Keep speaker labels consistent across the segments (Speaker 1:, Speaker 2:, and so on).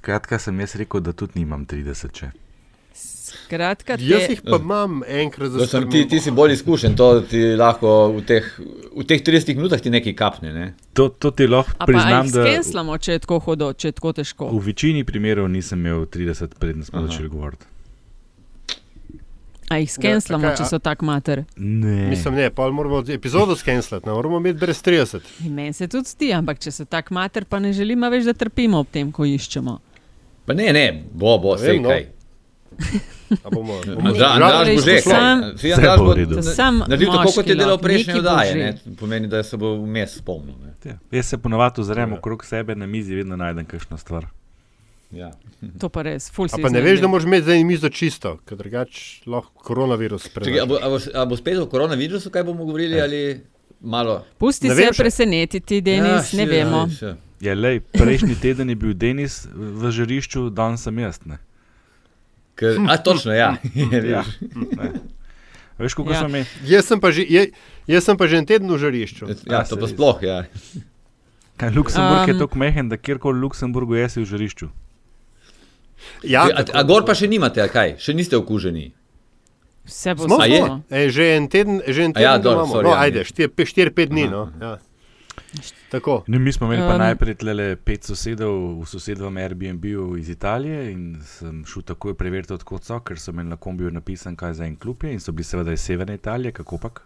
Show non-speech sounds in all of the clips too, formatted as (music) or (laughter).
Speaker 1: Skratka, sem jaz rekel, da tudi nimam 30. Če.
Speaker 2: Skratka, te...
Speaker 3: Jaz jih pa imam enkrat za
Speaker 4: Sem, ti, ti si bolj izkušen, to ti lahko v teh, v teh 30 minutah ti nekaj kapne. Ne?
Speaker 1: To, to ti lahko
Speaker 2: A pa
Speaker 1: priznam,
Speaker 2: jih
Speaker 1: da
Speaker 2: skenslamo, če je tako hodo, če je tako težko.
Speaker 1: v večini primerov nisem imel 30, preden smo začeli govoriti.
Speaker 2: A jih skenslamo,
Speaker 3: Ja,
Speaker 2: če so tak mater.
Speaker 1: Ne.
Speaker 3: Mislim, ne, pa moramo epizodo skenslati, ne moramo imeti brez 30.
Speaker 2: In Meni se tudi zdi, ampak če so tak mater, pa ne želimo več, da trpimo ob tem, ko iščemo.
Speaker 4: Pa ne, ne, bo, bo,
Speaker 3: Ne
Speaker 4: vse
Speaker 3: no.
Speaker 4: kaj.
Speaker 3: Bomo, (laughs) bomo
Speaker 4: Andra- Andraž bo že
Speaker 2: sam
Speaker 4: naredil tako, kot je delal oddaje.
Speaker 2: že.
Speaker 4: Ne? Pomeni, da se bo vmes spomnil. Ne?
Speaker 1: Ja. Jaz se ponovadi ozrem
Speaker 3: Ja.
Speaker 1: okrog sebe na mizi, vedno najdem kakšno stvar.
Speaker 4: Ja.
Speaker 2: To pa res, ful
Speaker 3: A
Speaker 2: si
Speaker 3: pa ne veš, da moraš imeti zdaj mizo čisto, ker drugače lahko koronavirus
Speaker 4: Čakaj, a,
Speaker 3: prenaša.
Speaker 4: bo, a, bo, a bo spet o koronavirusu, kaj bomo govorili, ali malo?
Speaker 2: Pusti
Speaker 3: Ne
Speaker 2: se
Speaker 3: vem
Speaker 2: presenetiti, Denis,
Speaker 4: Ja,
Speaker 2: ne
Speaker 4: še,
Speaker 2: vemo.
Speaker 4: ja, še.
Speaker 1: Ja, lej, prejšnji teden je bil Denis v žarišču, danes sem jaz. Ne.
Speaker 4: Ker, a točno, ja. (laughs)
Speaker 1: Ja. Ne. Veš, kako
Speaker 2: Ja.
Speaker 1: ja. so mi?
Speaker 3: Jaz sem pa že, je, jaz sem pa že en teden v žarišču.
Speaker 4: ja, to pa sploh, ja.
Speaker 1: Kaj, Luksemburg um, je tako mehen, da kjerkoli v Luksemburgu je si v žarišču.
Speaker 3: Ja,
Speaker 4: a, a gor pa še nimate, kaj? Še niste okuženi?
Speaker 2: Vse bo
Speaker 4: A je?
Speaker 3: E, že en teden, že en
Speaker 4: A ja,
Speaker 3: teden
Speaker 4: dobro,
Speaker 3: imamo.
Speaker 4: sorry,
Speaker 3: no,
Speaker 4: ja,
Speaker 3: ajde, 4-5 dni. No, ja. Tako.
Speaker 1: Ne, mi smo imeli pa
Speaker 2: Um,
Speaker 1: najprej tlele pet sosedov v sosedovem Airbnb-u iz Italije in sem šel takoj preveriti, odkot so, ker so imeli na kombiju napisan, kaj za en klub je in so bili seveda iz severne Italije, kako pak.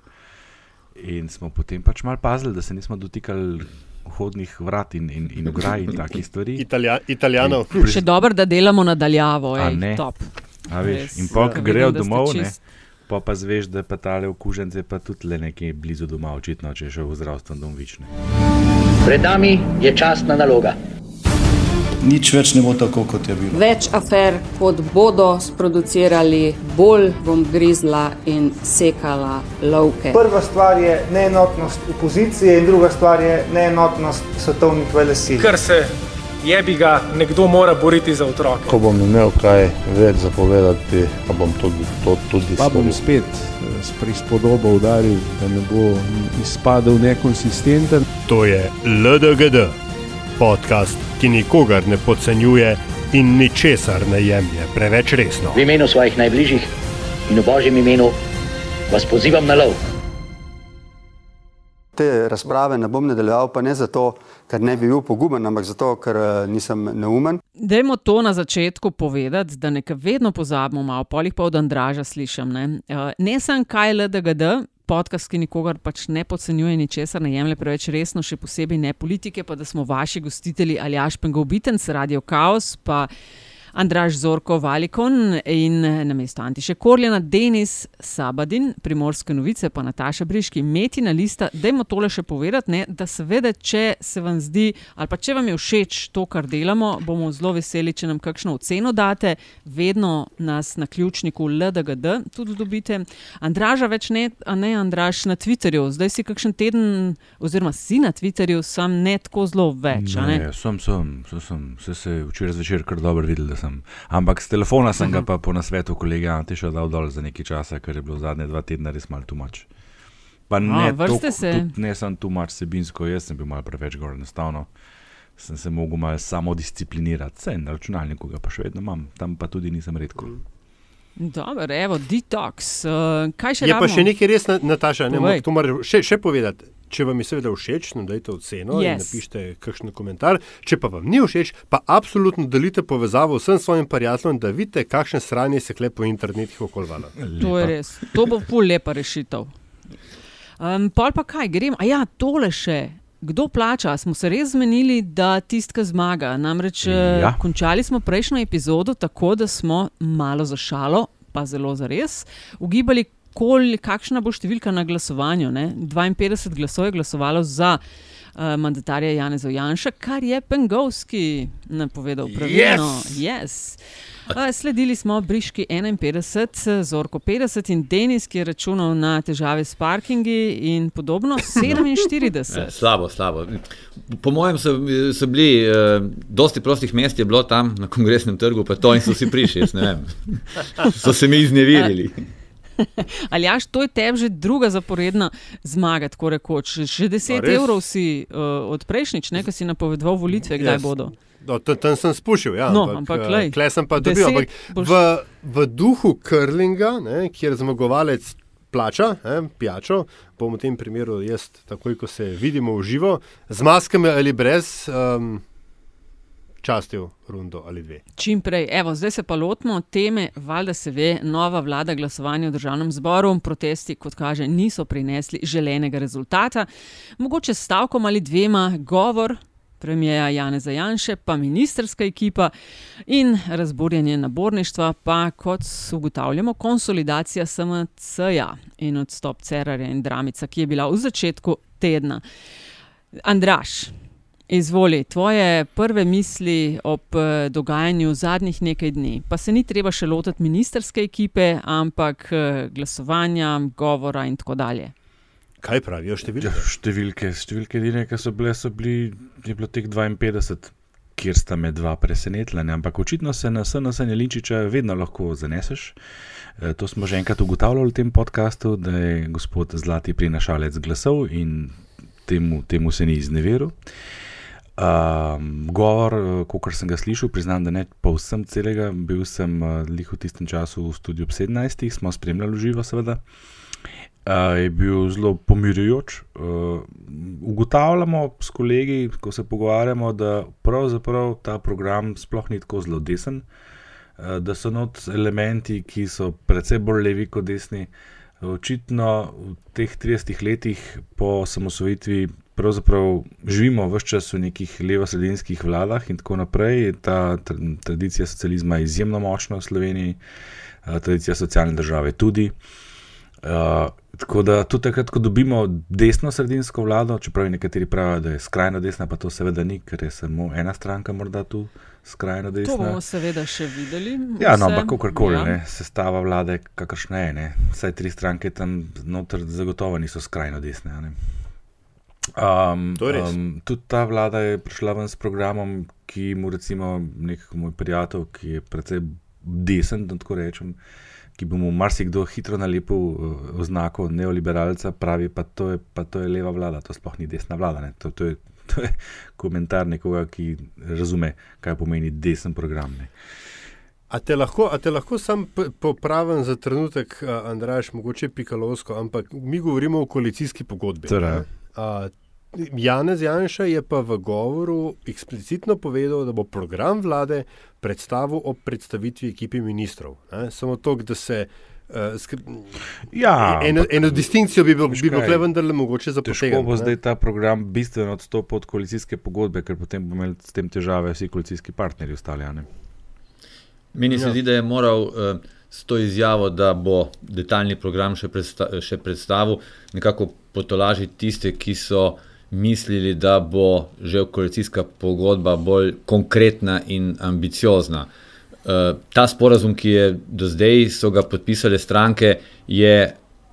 Speaker 1: In smo potem pač mal pazili, da se nismo dotikali vhodnih vrat in, in, in ograj in takih stvari.
Speaker 3: Italija, Italijanov.
Speaker 1: Pri-
Speaker 2: Še dobro, da delamo nadaljavo,
Speaker 1: ne?
Speaker 2: top.
Speaker 1: A veš,
Speaker 2: Res.
Speaker 1: in pa, ko
Speaker 2: Ja.
Speaker 1: grejo
Speaker 2: da ste
Speaker 1: domov, ne,
Speaker 2: čist-
Speaker 1: pa pa zveš, da pa tale okužence pa tudi le nekje blizu doma, očitno, če je šel v zdravstveni dom vične.
Speaker 5: Pred nami je častna naloga.
Speaker 6: Nič več ne bo tako, kot je bilo.
Speaker 7: Več afer, kot bodo sproducirali, bolj bom grizla in sekala lovke.
Speaker 8: Prva stvar je neenotnost opozicije, in druga stvar je neenotnost svetovnih velesil.
Speaker 9: Ker se jebi ga, nekdo mora boriti za otroke.
Speaker 10: Ko bom imel kaj več zapovedati, pa bom tudi to tudi
Speaker 11: Pa bom spet eh, s prispodobo udaril, da ne bo izpadel nekonsistenten.
Speaker 3: To je LDGD, podcast, ki nikogar ne podcenjuje in ničesar ne jemlje preveč resno.
Speaker 5: V imenu svojih najbližjih in v božjem imenu vas pozivam na lov.
Speaker 12: Te razprave ne bom nadaljeval, pa ne zato, ker ne bi bil poguben, ampak zato, ker eh, nisem neumen.
Speaker 2: Dajmo to na začetku povedati, da nekaj vedno pozabimo, malo polih pa od Andraža slišim. Ne, uh, ne sem kaj LDGD, podcast, ki nikogar pač ne podcenjuje, ničesar ne jemlje preveč resno, še posebej ne politike, pa da smo vaši gostitelji Aljaš Pengovitenc, Radio Chaos, pa Andraž Zorko Valikon in na mesto Antiše Korljena, Denis Sabadin, Primorske novice, pa Nataša Briški, Metina lista. Dajmo tole še povedati, ne, da seveda, če se vam zdi, ali pa če vam je všeč to, kar delamo, bomo zelo veseli, če nam kakšno oceno date. Vedno nas na ključniku LDGD tudi dobite. Andraža več ne, a ne Andraž na Twitterju. Zdaj si kakšen teden, oziroma si na Twitterju, sam ne tako zelo več. ne?
Speaker 1: Ne, sem, sem, sem, sem, se, se včeraj zvečer kar dobro videl, da sem. Ampak z telefona sem ga pa po nasvetu kolega Antiša dal dol za nekaj časa, ker je bilo zadnje dva tedna res malo tumač. Pa ne,
Speaker 2: vrste
Speaker 1: tok-
Speaker 2: se.
Speaker 1: tudi ne sem tumač sebinsko, jaz sem bil malo preveč gor enostavno. Sem se mogel malo samo disciplinirati, vse na računalniku ga pa še vedno imam, tam pa tudi nisem redko.
Speaker 2: Dobro, evo, detox. Uh, kaj še
Speaker 3: Je pa
Speaker 2: rabimo?
Speaker 3: še nekaj res, Na- Nataša, ne
Speaker 2: Povej.
Speaker 3: morem to še, še povedati. Če vam je seveda všeč, nam dajte oceno yes. in napišite kakšen komentar. Če pa vam ni všeč, pa absolutno delite povezavo vsem svojim prijateljem, da vidite, kakšne sranje se kle po internetih okolvala.
Speaker 2: To je res. To bo pol lepa rešitev. Um, pol pa kaj, grem. A ja, tole še. Kdo plača? Smo se res zmenili, da tisti, ki zmaga. Namreč ja.
Speaker 1: Ja.
Speaker 2: končali smo prejšnjo epizodo tako, da smo malo za šalo, pa zelo za res, ugibali, kol, kakšna bo številka na glasovanju. Ne? 52 glasov je glasovalo za uh, mandatarja Janeza Janša, kar je Pengovski napovedal pravilno. Yes. Uh, Sledili smo Briški 51, Zorko 50 in Denis, ki je računal na težave s parkingi in podobno (laughs) 47.
Speaker 4: Eh, Slabo, slabo. Po mojem so, so bili, eh, dosti prostih mest je bilo tam na kongresnem trgu, pa to in so vsi prišli, jaz ne vem. (laughs) So se mi izneverili. (laughs)
Speaker 2: Ali jaš, to je tebi že druga zaporedna zmaga, tako rekoč. Že 10
Speaker 3: A res?
Speaker 2: evrov si uh, od prejšnjič, ne, ki si napovedoval volitve, kdaj
Speaker 3: Yes.
Speaker 2: bodo.
Speaker 3: No, tam, tam sem spušil, ja,
Speaker 2: No, ampak glej,
Speaker 3: klej sem pa dobil. Ampak
Speaker 2: boš-
Speaker 3: v, v duhu krlinga, ne, kjer zmagovalec plača ne, pijačo, bom v tem primeru jaz, takoj ko se vidimo v živo, z maskami ali brez, um, častil rundo ali dve.
Speaker 2: Čim prej. Evo, zdaj se pa lotimo teme, valjda se ve, nova vlada glasovanja v državnem zboru. Protesti, kot kaže, niso prinesli želenega rezultata. Mogoče s stavkom ali dvema govor. Premijeja Janeza Janše, pa ministerska ekipa in razburjanje naborništva, pa kot ugotavljamo, konsolidacija SMC-ja in odstop Cerarja in Dramica, ki je bila v začetku tedna. Andraš, Izvoli, tvoje prve misli ob eh, dogajanju zadnjih nekaj dni. Pa se ni treba še lotiti ministerske ekipe, ampak eh, glasovanja, govora in tako dalje.
Speaker 3: Kaj pravijo številke?
Speaker 1: Ja, številke, številke edine, ki so bile, so bili, je bilo teh 52, kjer sta me dva presenetila. Ne? Ampak očitno se na SNS Jelinčiča vedno lahko zaneseš. E, to smo že enkrat ugotavljali v tem podkastu, da je gospod Zlati prinašalec glasov in temu, temu se ni izneveril. Um, govor, kot sem ga slišal, priznam, da ne povsem celega, bil sem uh, lih v tistem času v studiu ob 17, smo spremljali živo, seveda. Uh, je bil zelo pomirjujoč. Uh, ugotavljamo s kolegi, ko se pogovarjamo, da pravzaprav ta program sploh ni tako zelo desen, uh, da so not elementi, ki so precej bolj levi kot desni. Očitno v teh 30 letih po samosvojitvi pravzaprav živimo vse čas v nekih levo-sredinskih vladah in tako naprej. Ta tradicija socializma je izjemno močna v Sloveniji, tradicija socialne države tudi. Uh, tako da tudi takrat, ko dobimo desno-sredinsko vlado, čeprav nekateri pravijo, da je skrajno desna, pa to seveda ni, ker je samo ena stranka morda tu skrajno desna.
Speaker 2: To bomo seveda še videli.
Speaker 1: Ja, no, ampak kakorkoli, ja. sestava vlade, kakršna je, ne. vsaj tri stranke tam noter zagotovo niso skrajno desne. Um, um, tudi ta vlada je prišla ven s programom, ki mu recimo nek moj prijatelj, ki je precej desen, da tako rečem, ki bi mu marsikdo hitro nalepil uh, oznako neoliberalca, pravi pa to, je, pa to je leva vlada, to sploh ni desna vlada. To, to, je, (laughs) to je komentar nekoga, ki razume, kaj pomeni desen program. Ne.
Speaker 3: A te lahko, a te lahko sam popravim za trenutek, Andraš, mogoče pikalovsko, ampak mi govorimo o koalicijski pogodbi.
Speaker 1: Torej.
Speaker 3: Uh, Janez Janša je pa v govoru eksplicitno povedal, da bo program vlade predstavil ob predstavitvi ekipi ministrov. Ne? Samo to, da se. Uh, skr...
Speaker 1: ja,
Speaker 3: eno, eno distinkcijo bi bilo, bi bilo vendarle mogoče zaposliti.
Speaker 1: Težko bo zdaj ta program bistveno odstopil od koalicijske pogodbe, ker potem bomo imeli s tem težave vsi koalicijski partnerji ustaljani.
Speaker 4: Meni se ja. zdi, da je moral uh, s to izjavo, da bo detaljni program še, predsta še predstavil, nekako potolažiti tiste, ki so mislili, da bo že koalicijska pogodba bolj konkretna in ambiciozna. Uh, ta sporazum, ki je do zdaj so ga podpisale stranke, je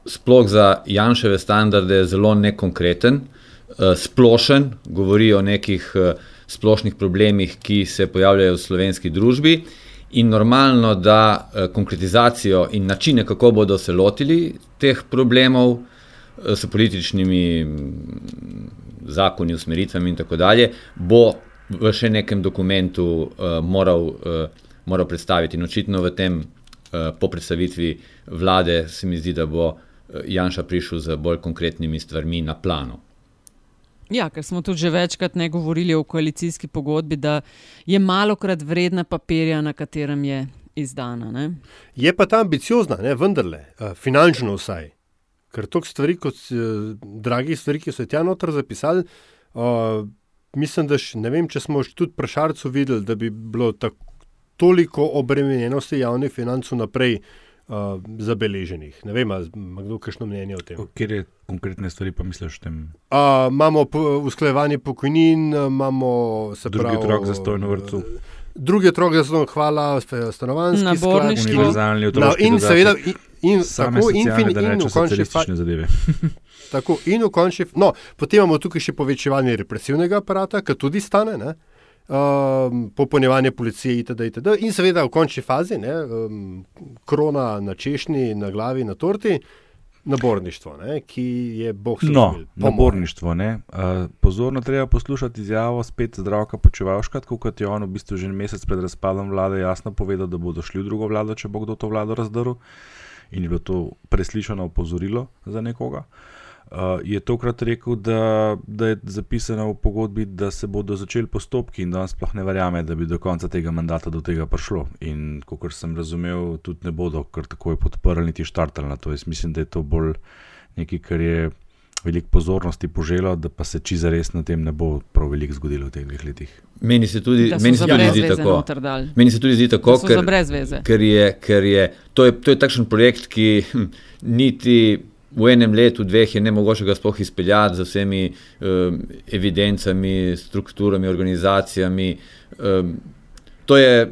Speaker 4: sploh za Janševe standarde zelo nekonkreten, uh, splošen, govori o nekih uh, splošnih problemih, ki se pojavljajo v slovenski družbi. In normalno, da uh, konkretizacijo in načine, kako bodo se lotili teh problemov, uh, s političnimi zakoni, usmeritvami in tako dalje, bo v še nekem dokumentu uh, moral, uh, moral predstaviti. In očitno v tem, uh, po predstavitvi vlade, se mi zdi, da bo Janša prišel z bolj konkretnimi stvarmi na plano.
Speaker 2: Ja, ker smo tudi že večkrat ne govorili o koalicijski pogodbi, da je malo krat vredna papirja, na katerem je izdana. Ne?
Speaker 3: Je pa ta ambiciozna, ne, vendarle, uh, finančno vsaj. Ker to stvari, kot uh, dragi stvari, ki so tja noter zapisali, uh, mislim, da še, ne vem, če smo tudi pri Šarcu videli, da bi bilo tak, toliko obremenjenosti javnih financ naprej uh, zabeleženih. Ne vem, ima kdo kakšno mnenje o tem.
Speaker 1: Kjer je konkretne stvari, pa misliš, tem?
Speaker 3: Uh, imamo usklajevanje pokojnin, imamo se
Speaker 1: Drugi
Speaker 3: pravi.
Speaker 1: otrok za stojno vrtu.
Speaker 3: Drugi otrok za stojno, hvala, stanovanjski
Speaker 2: Naborništvo.
Speaker 1: Univerzalni
Speaker 3: No,
Speaker 1: otroški
Speaker 3: in seveda, in, in tako, in, in v
Speaker 1: rečem
Speaker 3: končni fazi.
Speaker 1: socialistične zadeve. (laughs)
Speaker 3: Tako, in v končni, no, potem imamo tukaj še povečevanje represivnega aparata, ki tudi stane, ne, um, popolnjevanje policije, itd., itd. In seveda v končni fazi, ne, um, krona na češnji, na glavi, na torti, naborništvo, ne, ki je bog
Speaker 1: No, naborništvo. Ne. Uh, pozorno treba poslušati izjavo spet zdravka počevalška, tako kot je on v bistvu že mesec pred razpadom vlade jasno povedal, da bodo šli v drugo vlado, če bo kdo to vlado razdrl. In je bilo to preslišano opozorilo za nekoga. Uh, je tokrat rekel, da, da je zapisano v pogodbi, da se bodo začeli postopki, in da on sploh ne verjame, da bi do konca tega mandata do tega prišlo. In kot sem razumel, tudi ne bodo kar takoj podprli niti štartali na to. Jaz mislim, da je to bolj nekaj, kar je veliko pozornosti poželo, da pa se čiza res na tem ne bo prav veliko zgodilo v teh dveh letih.
Speaker 4: Meni se tudi, meni se
Speaker 2: za
Speaker 4: tudi zdi tako. Meni se tudi zdi tako,
Speaker 2: za veze.
Speaker 4: ker je, ker je, to, je, to je takšen projekt, ki hm, niti v enem letu, dveh je ne mogoče ga sploh izpeljati z vsemi um, evidencami, strukturami, organizacijami. Um, to je,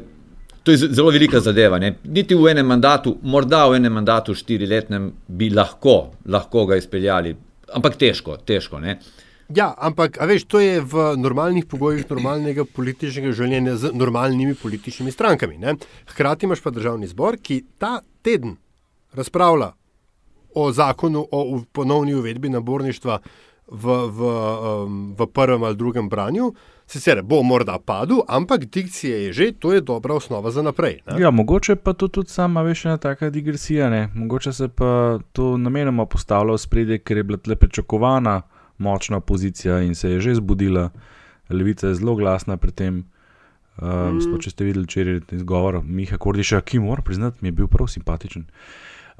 Speaker 4: to je zelo velika zadeva. Ne? Niti v enem mandatu, morda v enem mandatu, štiriletnem, bi lahko, lahko ga izpeljali, ampak težko, težko. Ne?
Speaker 3: Ja, ampak veš, to je v normalnih pogojih normalnega političnega življenja z normalnimi političnimi strankami. Ne? Hkrati imaš pa državni zbor, ki ta teden razpravlja o zakonu o ponovni uvedbi naborništva v, v, um, v prvem ali drugem branju. Sicer bo morda padel, ampak dikcija je že, to je dobra osnova za naprej. Ne?
Speaker 1: Ja, mogoče pa to tudi sama, veš, ena taka digresija. Ne? Mogoče se pa to namenoma postavlja v spredje, ker je bila tle pričakovana močna opozicija in se je že zbudila. Levica je zelo glasna pri tem. Um, mm. Če ste videli včeraj izgovor Miha Kordiša, ki mora priznati, mi je bil prav simpatičen.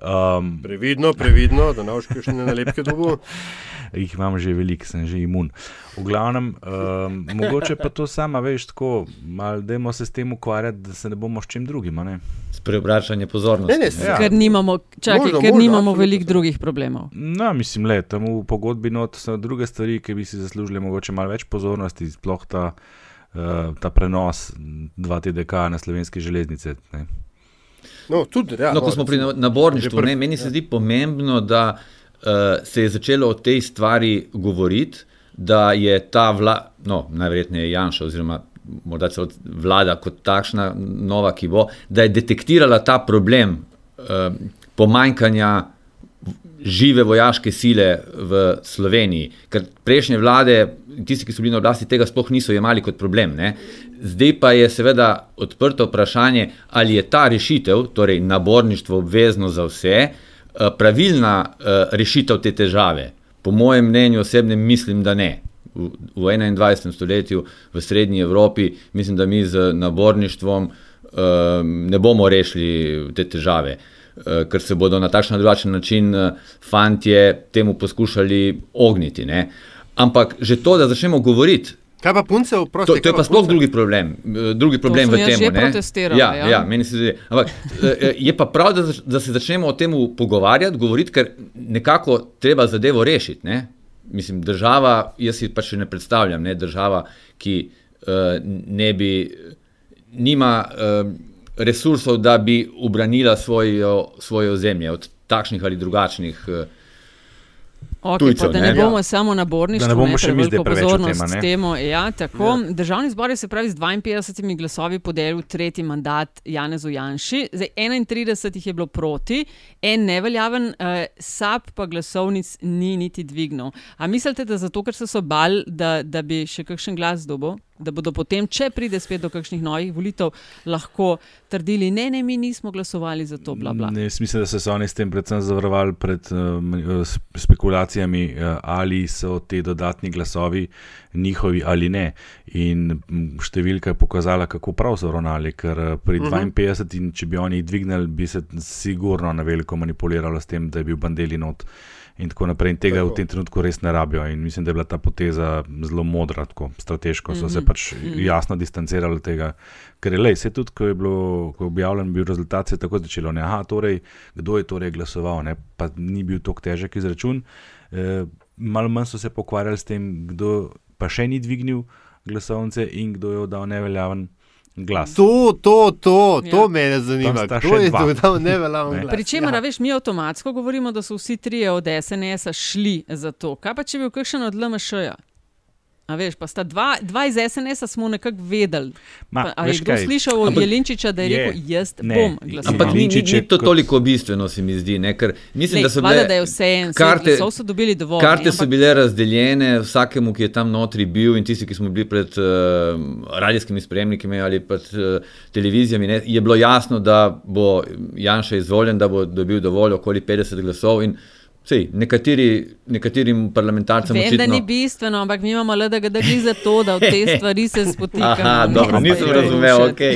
Speaker 1: Um,
Speaker 3: Previdno, previdno, da ne boš še ne nalepke dobil. (laughs)
Speaker 1: jih imam že veliko, sem že imun. V glavnem, um, mogoče pa to sama, veš, tako, malo dajmo se s tem ukvarjati, da se ne bomo s čim drugim. a Ne?
Speaker 4: S preobračanjem pozornosti.
Speaker 3: Ne, ne,
Speaker 1: Ja.
Speaker 2: Ker nimamo, čakaj,
Speaker 3: Možno,
Speaker 2: ker
Speaker 3: možno,
Speaker 2: nimamo veliko drugih problemov.
Speaker 1: No, mislim, le, tam v pogodbi not so druge stvari, ki bi si zaslužili mogoče malo več pozornosti, sploh ta, uh, ta prenos 2TDK na slovenske železnice. Ne.
Speaker 3: No, tudi, ja,
Speaker 4: No, ko smo pri na- naborništvu,
Speaker 3: pr-
Speaker 4: ne, meni se zdi pomembno, da uh, se je začelo o tej stvari govoriti, da je ta vlada, no, najverjetneje Janša, oziroma morda celo vlada kot takšna, nova, ki bo, da je detektirala ta problem uh, pomanjkanja žive vojaške sile v Sloveniji. Ker prejšnje vlade, tisti, ki so bili na oblasti, tega sploh niso jemali kot problem. Ne? Zdaj pa je seveda odprto vprašanje, ali je ta rešitev, torej naborništvo obvezno za vse, eh, pravilna eh, rešitev te težave. Po mojem mnenju osebnem mislim, da ne. V, v 21. stoletju v Srednji Evropi mislim, da mi z naborništvom eh, ne bomo rešili te težave. Ker se bodo na takšen ali drugačen način fantje temu poskušali ogniti. Ne? Ampak že to, da začnemo govoriti.
Speaker 3: Kaj pa punce,
Speaker 4: To,
Speaker 3: oprosti?
Speaker 4: to je pa sploh drugi problem, eh, drugi problem
Speaker 2: sem
Speaker 4: v tem.
Speaker 2: že protestirala,
Speaker 4: Ja,
Speaker 2: ja.
Speaker 4: ja, meni se zdi. Ampak eh, eh, je pa prav, da, da se začnemo o tem pogovarjati, govoriti, ker nekako treba zadevo rešiti. Ne? Mislim, država, jaz si pač še ne predstavljam, ne, država, ki uh, ne bi, nima uh, resursov, da bi ubranila svojo, svoje ozemlje od takšnih ali drugačnih. Uh,
Speaker 2: Okay,
Speaker 4: Tujcev,
Speaker 2: pa, da ne
Speaker 4: ne?
Speaker 2: bomo samo na borništvu,
Speaker 1: Da ne bomo
Speaker 2: ne,
Speaker 1: še mi zdaj
Speaker 2: pozornost
Speaker 1: tem, a ne?
Speaker 2: temu. Ja, tako. Ja. Državni zbor je se pravi z 52 glasovi podelil tretji mandat Janezu Janši, zdaj 31 jih je bilo proti, en neveljaven, uh, SAP pa glasovnic ni niti dvignil. A mislite, da zato, ker so se bali, da, da bi še kakšen glas dobil? Da bodo potem, če pride spet do kakšnih novih volitev, lahko trdili, ne, ne, mi nismo glasovali za to, bla, bla.
Speaker 1: Ne, mislim, da so se oni s tem predvsem zavarovali pred um, s- spekulacijami, uh, ali so ti dodatni glasovi njihovi ali ne. In številka je pokazala, kako prav so ravnali, ker uh, pri
Speaker 3: Mhm.
Speaker 1: 52, in če bi oni jih dvignili, bi se sigurno na veliko manipuliralo s tem, da je bil Bandeli not. In tako naprej. In tega
Speaker 3: Tako.
Speaker 1: v tem trenutku res ne rabijo. In mislim, da je bila ta poteza zelo modra, tako strateško so se
Speaker 2: Mhm.
Speaker 1: pač
Speaker 2: Mhm.
Speaker 1: jasno distancirali od tega. Ker je le, vse tudi, ko je, bilo, ko je objavljen bil rezultat, se je tako začelo. Ne, aha, torej, kdo je torej glasoval, ne, pa ni bil tako težek izračun. E, malo manj so se pokvarjali s tem, kdo pa še ni dvignil glasovnice in kdo je oddal neveljaven glas.
Speaker 3: To, to, to, to
Speaker 2: Ja.
Speaker 3: me zanima.
Speaker 1: Še
Speaker 3: je dodal neveljaven
Speaker 1: Ne.
Speaker 3: glas?
Speaker 2: Pričemer,
Speaker 3: ja.
Speaker 2: veš, mi avtomatsko govorimo, da so vsi trije od SNS-a šli za to. Kaj pa, če bi bil kakšen od LMŠ-ja? A veš, pa sta dva, dva iz SNS-a smo nekako vedeli.
Speaker 1: Ma,
Speaker 2: Pa, a je kdo
Speaker 1: kaj?
Speaker 2: slišal od Jelinčiča, da je
Speaker 1: Je.
Speaker 2: rekel, jaz
Speaker 1: Ne,
Speaker 2: bom glasoval?
Speaker 4: Ampak ni, ni, ni to toliko bistveno, se mi zdi. Ne? Ker mislim,
Speaker 2: Lej,
Speaker 4: da so bile,
Speaker 2: da je vse en,
Speaker 4: karte-
Speaker 2: glasov so dobili dovolj.
Speaker 4: Karte
Speaker 2: ne,
Speaker 4: so
Speaker 2: ampak-
Speaker 4: bile razdeljene vsakemu, ki je tam notri bil, in tisti, ki smo bili pred uh, radijskimi sprejemniki ali pred uh, televizijami. Ne, je bilo jasno, da bo Janša izvoljen, da bo dobil dovolj okoli 50 glasov. In, sej, nekateri, nekaterim parlamentarcem
Speaker 2: Vem, da
Speaker 4: očitno-
Speaker 2: ni bistveno, ampak mi imamo le da drži za to, da v te (laughs) stvari se spotikamo.
Speaker 4: Aha, dobro, nisem razumel, ok. (laughs)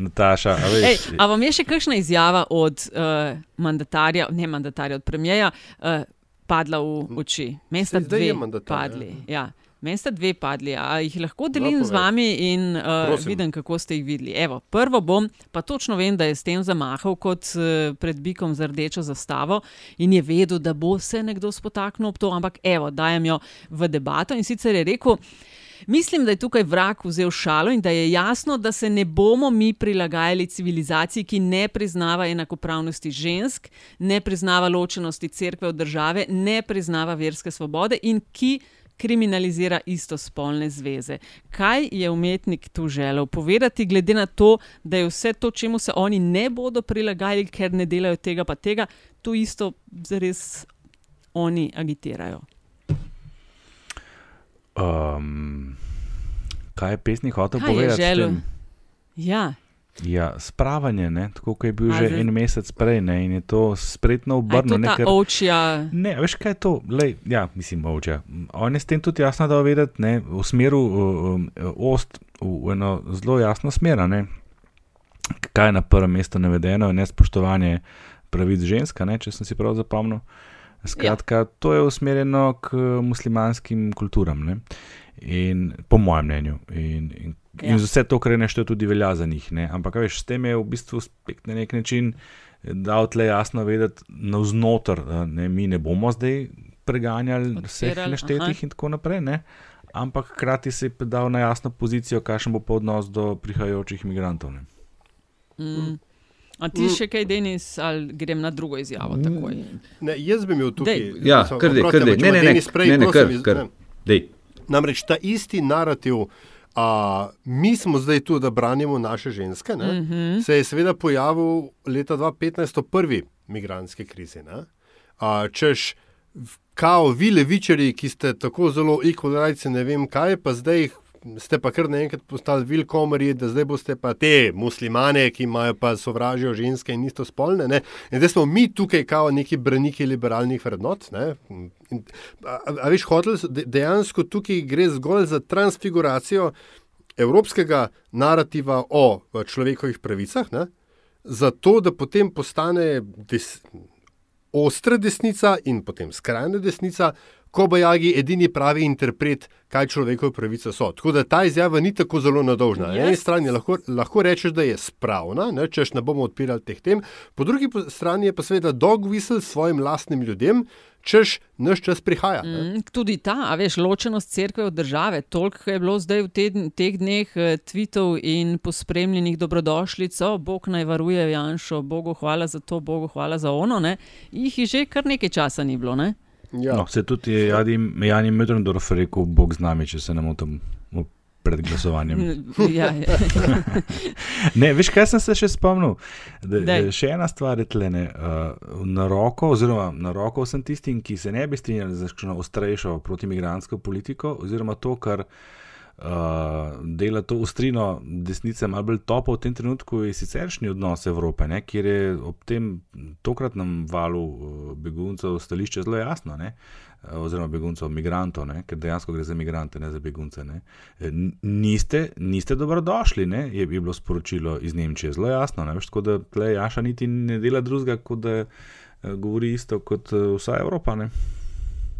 Speaker 1: Nataša, a veš,
Speaker 2: Ej, a vam je še kakšna izjava od uh, mandatarja, ne mandatarja, od premijeja, uh, padla v oči? Meni sta
Speaker 3: Saj zdaj je
Speaker 2: dve padli. Ja. Meni sta dve padli, a jih lahko delim
Speaker 3: No,
Speaker 2: z vami in uh,
Speaker 3: Prosim.
Speaker 2: vidim, kako ste jih videli. Evo, prvo bom, pa točno vem, da je s tem zamahal kot uh, pred bikom z rdečo zastavo in je vedel, da bo se nekdo spotaknil ob to, ampak evo, dajem jo v debato in sicer je rekel. Mislim, da je tukaj vrag vzel šalo in da je jasno, da se ne bomo mi prilagajali civilizaciji, ki ne priznava enakopravnosti žensk, ne priznava ločenosti cerkve od države, ne priznava verske svobode in ki kriminalizira istospolne zveze. Kaj je umetnik tu želel povedati, glede na to, da je vse to, čemu se oni ne bodo prilagajali, ker ne delajo tega, pa tega, to isto zares oni agitirajo.
Speaker 1: um, kaj je pesnik hotel
Speaker 2: Kaj je
Speaker 1: povedati? s
Speaker 2: želel? Ja.
Speaker 1: Ja, spravanje, ne? tako kot je bil
Speaker 2: A,
Speaker 1: že
Speaker 2: zdaj-
Speaker 1: en mesec prej ne? in je to spretno
Speaker 2: je
Speaker 1: obrnil.
Speaker 2: to
Speaker 1: ne,
Speaker 2: ta
Speaker 1: ker-
Speaker 2: ovčja.
Speaker 1: Ne, veš kaj je to? Lej, ja, mislim, ovčja. On je s tem tudi jasno dal vedeti, ne, v smeru um, ost, v, eno zelo jasno smer. Kaj je na prvem mestu navedeno, je nespoštovanje pravic ženska, ne, če sem si prav zapomnil. Skratka, ja. to je usmerjeno k muslimanskim kulturam, ne? In po mojem mnenju. In, in, in
Speaker 2: Ja.
Speaker 1: za vse to, kar je nešto, tudi velja za njih. Ne? Ampak, a veš, s tem je v bistvu spet na nek način dal tle jasno vedeti, navznoter, da ne, mi ne bomo zdaj preganjali vseh
Speaker 2: Podpirali,
Speaker 1: neštetih
Speaker 2: aha.
Speaker 1: in tako naprej. Ne? Ampak hkrati se je dal na jasno pozicijo, kakšen bo odnos do prihajajočih imigrantov. Ne?
Speaker 2: Mm. A ti še kaj, Denis, ali grem na drugo izjavo? Takoj?
Speaker 3: Ne, jaz bi imel tukaj.
Speaker 2: Dej.
Speaker 4: Ja,
Speaker 3: so-
Speaker 4: kar dej,
Speaker 3: oprosti,
Speaker 4: kar dej.
Speaker 3: ampak če
Speaker 4: Ne,
Speaker 3: ima
Speaker 4: ne, ne,
Speaker 3: Denis prej,
Speaker 4: ne, ne,
Speaker 3: prosim,
Speaker 4: kar,
Speaker 3: iz-
Speaker 4: kar.
Speaker 3: ne.
Speaker 4: Dej.
Speaker 3: Namreč ta isti narativ, a, mi smo zdaj tu, da branimo naše ženske, ne, mm -hmm. se je seveda pojavil leta 2015 v prvi migranski krizi. ne. A, češ, kao vi levičari, ki ste tako zelo equalites, ne vem kaj, pa zdaj ste pa kar naenkrat postali vilkomari, da zdaj boste pa te muslimane, ki imajo pa sovražijo ženske in istospolne. Ne? In zdaj smo mi tukaj kao neki braniki liberalnih vrednot. Ne? In, a, a, veš, hotel, dejansko tukaj gre zgolj za transfiguracijo evropskega narativa o človekovih pravicah, ne? zato da potem postane des, ostra desnica in potem skrajna desnica, ko bo jagi edini pravi interpret, kaj človekove pravice so. Tako da ta izjava ni tako zelo nadolžna. Na eni strani lahko, lahko rečeš, da je spravna, ne, češ ne bomo odpirali teh tem, po drugi strani je pa seveda dog whistle svojim lastnim ljudem, češ naš čas prihaja. ne.
Speaker 2: Mm, tudi ta, a veš, ločenost cerkve od države. Toliko je bilo zdaj v te, teh dneh eh, tvitev in pospremljenih dobrodošlic, o, Bog naj varuje Janšo, Bogu hvala za to, Bogu hvala za ono. Ne? Jih je že kar nekaj časa ni bilo. Ne?
Speaker 3: Ja.
Speaker 1: No, se tudi je Jani, Jani Mödrendorf rekel, Bog z nami, če se ne motim pred glasovanjem. (laughs)
Speaker 2: ja, ja. (laughs)
Speaker 1: Ne, veš, kaj sem se še spomnil? Da, da, še ena stvar je tlene. Uh, na roko, oziroma na roko vsem tistim, ki se ne bi strinjali z ostrejšo protimigransko politiko, oziroma to, kar uh, dela to ostrino desnice malo bolj topo v tem trenutku, je siceršnji odnos Evrope, ne, kjer je ob tem tokratnem valu uh, beguncev stališče zelo jasno. Ne. eh, Oziroma, beguncev, migrantov, ne? ker dejansko gre za migrante, ne za begunce. Ne? Eh, Niste, niste dobrodošli, ne? je, je bilo sporočilo iz Nemčije, zelo jasno. Ne? Veš, tako da tle Jaša niti ne dela drugega, kot da eh, govori isto kot eh, vsa Evropa. Ne?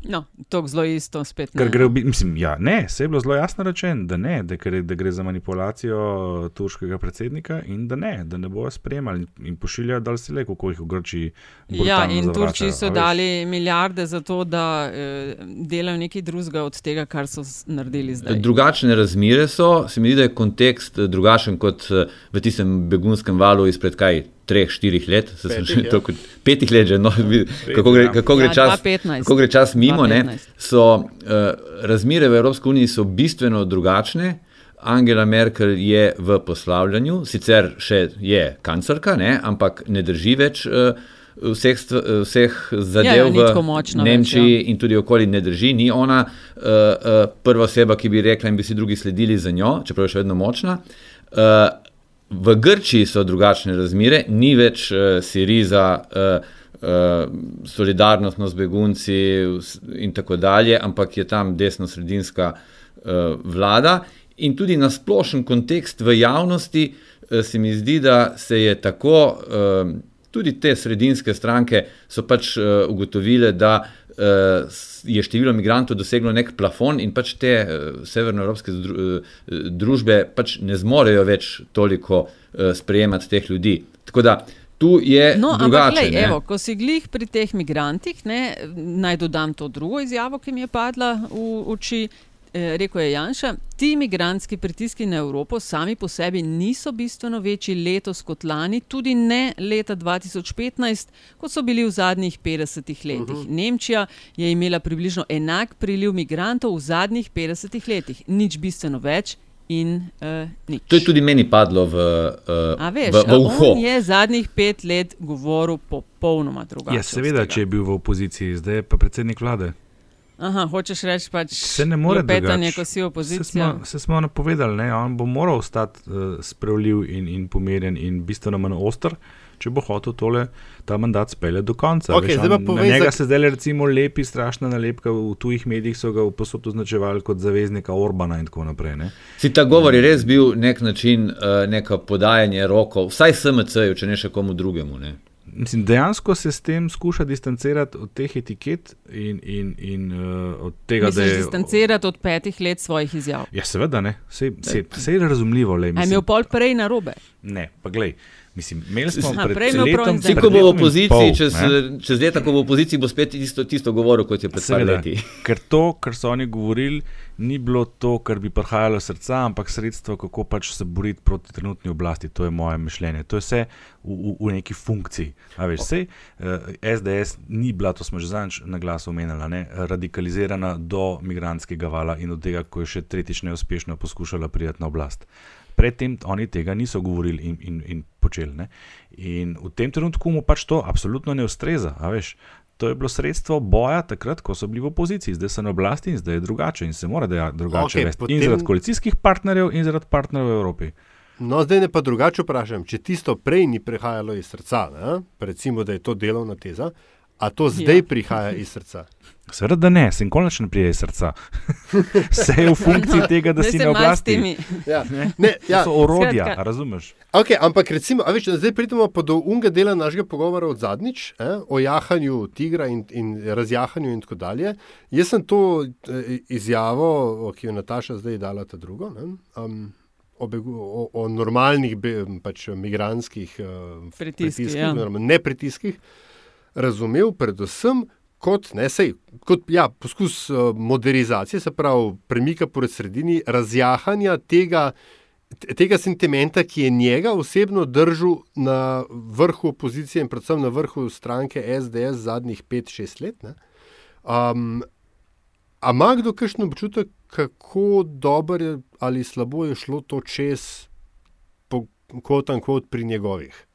Speaker 2: No, to zelo isto spet.
Speaker 1: Ker
Speaker 2: ne,
Speaker 1: gre, v bi- mislim, ja, ne, se je bilo zelo jasno rečeno, da ne, da gre, da gre za manipulacijo turškega predsednika in da ne, da ne bojo spremljali in pošiljajo dal se le, kako jih v Grčiji.
Speaker 2: Ja, in
Speaker 1: zavračajo,
Speaker 2: Turčiji so dali milijarde za to, da eh, delajo nekaj drugega od tega, kar so naredili zdaj.
Speaker 4: Drugačne razmere so, se mi zdi, da je kontekst eh, drugačen kot eh, v tistem begunskem valu izpred kaj treh, štirih let, se sem
Speaker 3: Petih,
Speaker 4: še
Speaker 3: ja.
Speaker 4: toliko, petih let že, no, vidi, kako gre, kako gre
Speaker 2: Ja,
Speaker 4: čas,
Speaker 2: 2015.
Speaker 4: kako gre čas mimo, ne,
Speaker 2: 2015.
Speaker 4: so uh, razmere v Evropski uniji so bistveno drugačne. Angela Merkel je v poslavljanju, sicer še je kanclerka, ne, ampak ne drži več uh, vseh, eh, vseh zadev
Speaker 2: Ja, ja, tako
Speaker 4: v
Speaker 2: več,
Speaker 4: Nemčiji
Speaker 2: ja.
Speaker 4: in tudi okoli ne drži. Ni ona uh, uh, prva oseba, ki bi rekla in bi si drugi sledili za njo, čeprav je še vedno močna. Uh, v Grčiji so drugačne razmere, ni več uh, Siriza. Uh, Uh, solidarnostno z begunci in tako dalje, ampak je tam desno-sredinska uh, vlada. In tudi na splošen kontekst v javnosti uh, se mi zdi, da se je tako, uh, tudi te sredinske stranke so pač uh, ugotovile, da uh, je število migrantov doseglo nek plafon in pač te uh, severnoevropske uh, družbe pač ne zmorejo več toliko sprejemati teh ljudi. Tako da tu je
Speaker 2: No, ampak,
Speaker 4: drugače.
Speaker 2: lej,
Speaker 4: ne.
Speaker 2: evo, ko si glih pri teh migrantih, ne, naj dodam to drugo izjavo, ki mi je padla v oči. Eh, Rekl je Janša, ti migrantski pritiski na Evropo sami po sebi niso bistveno večji letos kot lani, tudi ne leta 2015, kot so bili v zadnjih 50 letih. Uh -huh. Nemčija je imela približno enak priliv migrantov v zadnjih 50 letih, nič bistveno več in uh, nič.
Speaker 4: To je tudi meni padlo v, uh,
Speaker 2: A veš,
Speaker 4: v, v uho.
Speaker 2: je zadnjih pet let govoril popolnoma drugače.
Speaker 1: Ja, seveda, če je bil v opoziciji, zdaj je pa predsednik vlade.
Speaker 2: Aha, hočeš reči, pač
Speaker 1: Se ne more drugače.
Speaker 2: ko si
Speaker 1: Se
Speaker 2: opozicija.
Speaker 1: smo, se smo napovedali, ne? on bo moral ostati uh, sprejemljiv in, in pomirjen in bistveno manj oster, če bo hotel tole, ta mandat speljati do konca.
Speaker 3: Okej, zdaj pa
Speaker 1: on, na
Speaker 3: povej,
Speaker 1: njega se zdaj recimo lepi strašna nalepka, v tujih medijih so ga posod označevali kot zaveznika Orbana in tako naprej. Ne?
Speaker 4: Si ta govor je res bil nek način, uh, neko podajanje rokov, vsaj SMC-ju, če ne še komu drugemu. Ne?
Speaker 1: Mislim, dejansko se s tem skuša distancirati od teh etiket in, in, in uh, od tega,
Speaker 2: Misliš,
Speaker 1: da je.
Speaker 2: distancirati od petih let svojih izjav.
Speaker 1: Ja, seveda ne, vse je razumljivo. Lej,
Speaker 2: A je
Speaker 1: mislim.
Speaker 2: imel pol prej na robe?
Speaker 1: Ne, pa glej. Mislim, imeli smo
Speaker 2: Aha,
Speaker 1: pred letom.
Speaker 4: Vsi, ko bo v opoziciji,
Speaker 1: pol,
Speaker 4: čez,
Speaker 1: ne.
Speaker 4: čez leta, ko bo v opoziciji, bo spet isto, tisto govoril, kot je pred leti.
Speaker 1: ker to, kar so oni govorili, ni bilo to, kar bi prihajalo iz srca, ampak sredstvo, kako pač se boriti proti trenutni oblasti. To je moje mišljenje. To je vse v, v, v neki funkciji. A veš, sej, uh, SDS ni bila, to smo že zadnjič na glas omenjali, ne, radikalizirana do migranskega vala in od tega, ko je še tretjič neuspešno poskušala priti na oblast. Predtem oni tega niso govorili in, in, in počeli. Ne? In v tem trenutku mu pač to absolutno ne ustreza. Veš, to je bilo sredstvo boja takrat, ko so bili v opoziciji, zdaj so na oblasti in zdaj je drugače in se mora dejati drugače. Okay, vesti.
Speaker 3: potem-
Speaker 1: In zaradi koalicijskih partnerjev, in zaradi partnerjev v Evropi.
Speaker 3: No, zdaj ne pa drugače vprašam. Če tisto prej ni prihajalo iz srca, ne? recimo, da je to delovna teza, a to zdaj ja. prihaja iz srca.
Speaker 1: Seveda, da ne, se nikoli ne prije iz srca. (laughs) Vse je v funkciji tega, da si na oblasti.
Speaker 3: Ja.
Speaker 1: Ne?
Speaker 3: Ne, ja.
Speaker 1: To so orodja,
Speaker 2: Skratka-
Speaker 1: razumeš?
Speaker 3: Okay, ampak recimo, a veš, zdaj pridemo pa do unga dela našega pogovora od zadnjič, eh, o jahanju tigra in, in razjahanju in tako dalje. Jaz sem to eh, izjavo, ki jo je Nataša zdaj dala, ta drugo, ne, um, o, begu, o, o normalnih be, pač, migranskih uh,
Speaker 2: Pritiskih,
Speaker 3: pritiskih,
Speaker 2: ja.
Speaker 3: ne pritiskih, razumel predvsem kot, ne, sej, kot ja, poskus uh, modernizacije, se pravi premika po sredini, razjahanja tega, tega sentimenta, ki je njega osebno držal na vrhu opozicije in predvsem na vrhu stranke SDS zadnjih 5-6 let. Ne? Um, a ima kdo kakšen občutek, kako dobro ali slabo je šlo to čez, kot in kot pri njegovih?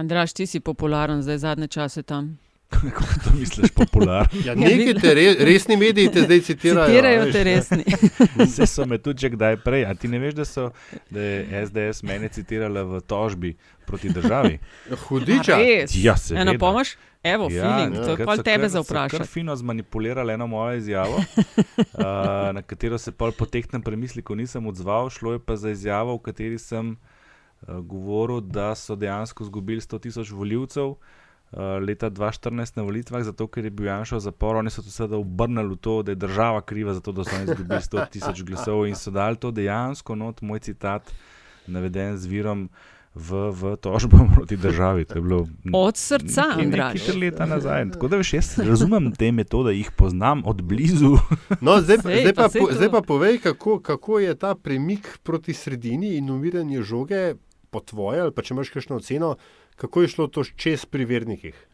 Speaker 2: Andraš, ti si popularen zdaj zadnje čase tam.
Speaker 1: Kako to misliš, popularno?
Speaker 3: Ja, nekaj te re, resni mediji te zdaj citirajo.
Speaker 2: Citirajo
Speaker 3: a veš.
Speaker 2: te resni. (laughs)
Speaker 1: Vse so me tudi že kdaj prej. A ti ne veš, da, so, da je SDS mene citirala v tožbi proti državi?
Speaker 3: Hudiča.
Speaker 1: Ja, seveda.
Speaker 2: Eno pomoč? Evo, feeling, to je pol
Speaker 1: so
Speaker 2: tebe za
Speaker 1: so Kar
Speaker 2: vprašati.
Speaker 1: fino zmanipulirali eno mojo izjavo, (laughs) uh, na katero se pol po tehnem premisliku nisem odzval. Šlo je pa za izjavo, v kateri sem uh, govoril, da so dejansko izgubili 100 tisoč voljivcev. Uh, leta 2014 na volitvah, zato ker je bil Janša v zaporu, oni so to seveda obrnili v to, da je država kriva za to, da so oni izgubili 100 tisoč glasov in so dali to dejansko, not moj citat, naveden z virom v, v tožbo (laughs) proti državi. To je bilo
Speaker 2: Od srca, Andraž.
Speaker 1: nekaj leta nazaj. Tako da veš, jaz razumem te metode, jih poznam od blizu. (laughs)
Speaker 3: No, zdaj,
Speaker 2: Sej,
Speaker 3: zdaj,
Speaker 2: pa
Speaker 3: pa, po, zdaj pa povej, kako, kako je ta premik proti sredini in umiranje žoge po tvoje, ali pa če imaš kakšno oceno, kako je šlo to čez pri vernikih?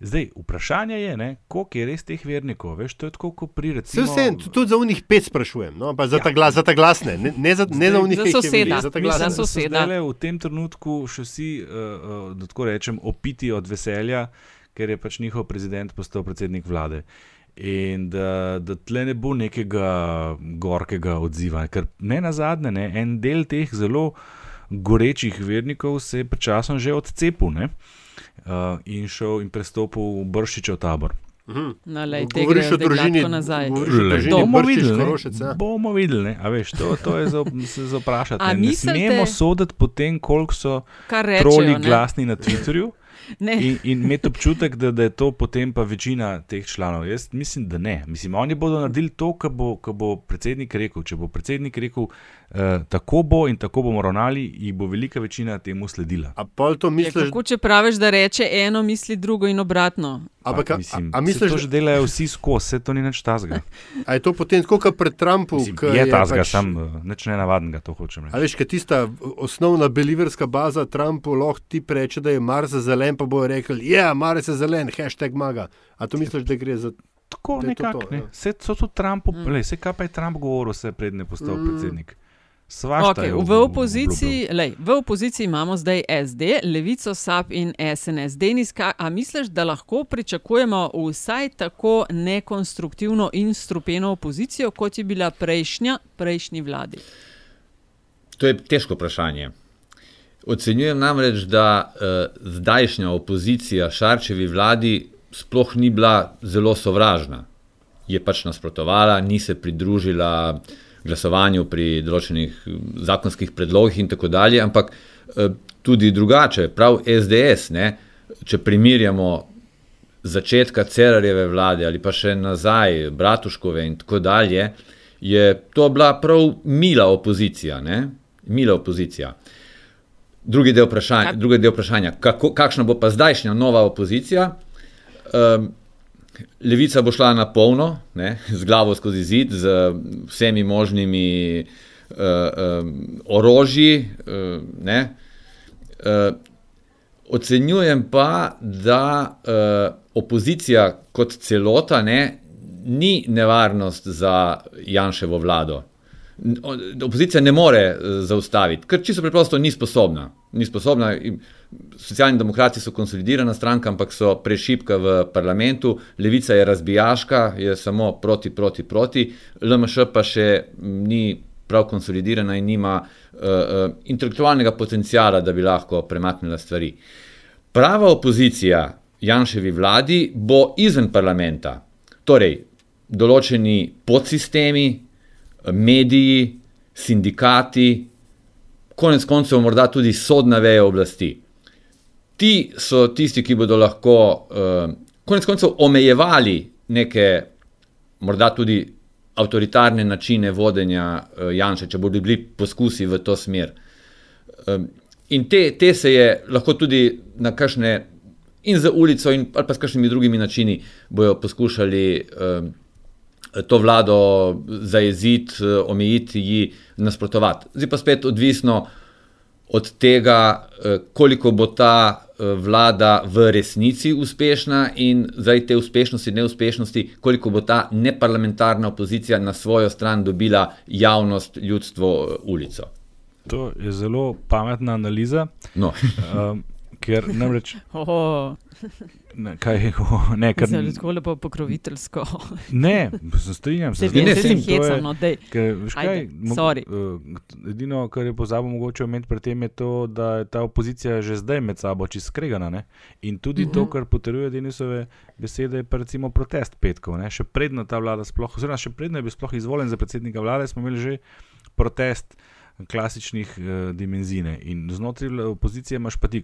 Speaker 1: Zdaj, vprašanje je, ne, koliko je res teh vernikov. Veš, to je tako, kot pri recimo...
Speaker 3: Vse, tudi za unih pet sprašujem, no, za, ja. ta glas, za ta glasne, ne, ne za, ne za unih
Speaker 2: za soseda. Za
Speaker 3: glasne.
Speaker 2: Za soseda.
Speaker 1: Zdaj, v tem trenutku še vsi, uh, uh, da tako rečem, opiti od veselja, ker je pač njihov prezident postal predsednik vlade. In da, da tle ne bo nekega gorkega odziva, ker ne na zadnje, ne, en del teh zelo gorečih vernikov se je pred časom že odcepil. Ne uh, in šel in prestopil v Bršičev tabor.
Speaker 2: No, lej,
Speaker 3: Govoriš o družini,
Speaker 1: bomo videli. Ne, bomo videli, a veš, to, to je za, za vprašati. Ne, ne smemo soditi po tem, koliko so troli glasni na Twitterju. In, in imeti občutek, da, da je to potem pa večina teh članov. Jaz mislim, da ne. Mislim, oni bodo naredili to, kar bo, bo predsednik rekel. Če bo predsednik rekel, eh, tako bo in tako bomo ravnali, jih bo velika večina temu sledila.
Speaker 3: Misliš...
Speaker 2: Je, kako, če praviš, da reče eno, misli drugo in obratno.
Speaker 3: Ampak,
Speaker 1: a, mislim, a, a misliš, da to že delajo vsi skozi, vse to ni nič tazga.
Speaker 3: A je to potem tako, kot pred Trumpom?
Speaker 1: Je tazga, pač... sam eh, nič ne navadnega, to hočem reči.
Speaker 3: A veš, kaj tista osnovna beliverska baza Trumpu lahko ti reče, da je Mars zelen, pa bojo rekli, ja, yeah, Mars je zelen, hashtag maga. A to misliš, da gre za.
Speaker 1: Tako nekako. Ne. Vse so tu Trumpu, mm. vse kaj pa je Trump govoril, vse predne postal mm. predsednik.
Speaker 2: Okay, v, opoziciji, lej, v opoziciji imamo zdaj SD, Levico, SAP in SNS. Deniska, a misliš, da lahko pričakujemo vsaj tako nekonstruktivno in strupeno opozicijo, kot je bila prejšnja, prejšnji vladi?
Speaker 4: To je težko vprašanje. Ocenjujem namreč, da eh, zdajšnja opozicija Šarčevi vladi sploh ni bila zelo sovražna. Je pač nasprotovala, ni se pridružila glasovanju pri določenih zakonskih predlogih in tako dalje, ampak eh, tudi drugače, prav SDS, ne, če primerjamo začetka Cerarjeve vlade ali pa še nazaj Bratuškove in tako dalje, je to bila prav mila opozicija. Ne, mila opozicija. Drugi del vprašanja, drugi del vprašanja kako, kakšna bo pa zdajšnja nova opozicija? Um, Levica bo šla na polno, ne, z glavo skozi zid, z vsemi možnimi uh, um, orožji. Uh, uh, ocenjujem pa, da uh, opozicija kot celota ne, ni nevarnost za Janševo vlado. Opozicija ne more zaustaviti, ker čisto preprosto ni sposobna. Ni sposobna. Socialni demokrati so konsolidirana stranka, ampak so prešipka v parlamentu, levica je razbijaška, je samo proti, proti, proti, LMŠ pa še ni prav konsolidirana in nima uh, uh, intelektualnega potencijala, da bi lahko premaknila stvari. Prava opozicija Janševi vladi bo izven parlamenta, torej določeni podsistemi, mediji, sindikati, konec koncev morda tudi sodna veja oblasti ti so tisti, ki bodo lahko, uh, konec koncev, omejevali neke, morda tudi avtoritarne načine vodenja uh, Janša, če bodo bili poskusi v to smer. Um, in te, te se je lahko tudi na kakšne, in za ulico, in, ali pa s kakšnimi drugimi načini, bojo poskušali. Um, To vlado zajeziti, omejiti, ji nasprotovati. Zdaj pa spet odvisno od tega, koliko bo ta Eh, vlada v resnici uspešna in zdaj te uspešnosti, neuspešnosti, koliko bo ta neparlamentarna opozicija na svojo stran dobila javnost, ljudstvo, eh, ulico.
Speaker 1: To je zelo pametna analiza.
Speaker 4: No.
Speaker 1: um, (laughs) ker namreč. (laughs)
Speaker 2: Oh.
Speaker 1: Ne, kaj, oh, ne, kar,
Speaker 2: Zelo tako lepo pokroviteljsko.
Speaker 1: ne, strinjam se
Speaker 2: z tem, da se hecam. No,
Speaker 1: edino, kar je pozabo mogoče omeniti pri tem, je to, da je ta opozicija že zdaj med sabo čist skregana. Ne? In tudi uh -huh. to, mhm. kar potrjuje Denisove besede, je pa recimo protest petkov. Ne? Še predno ta vlada, sploh, oziroma še predno je bil sploh izvoljen za predsednika vlade, smo imeli že protest klasičnih uh, dimenzij. In znotraj opozicije imaš pa ti,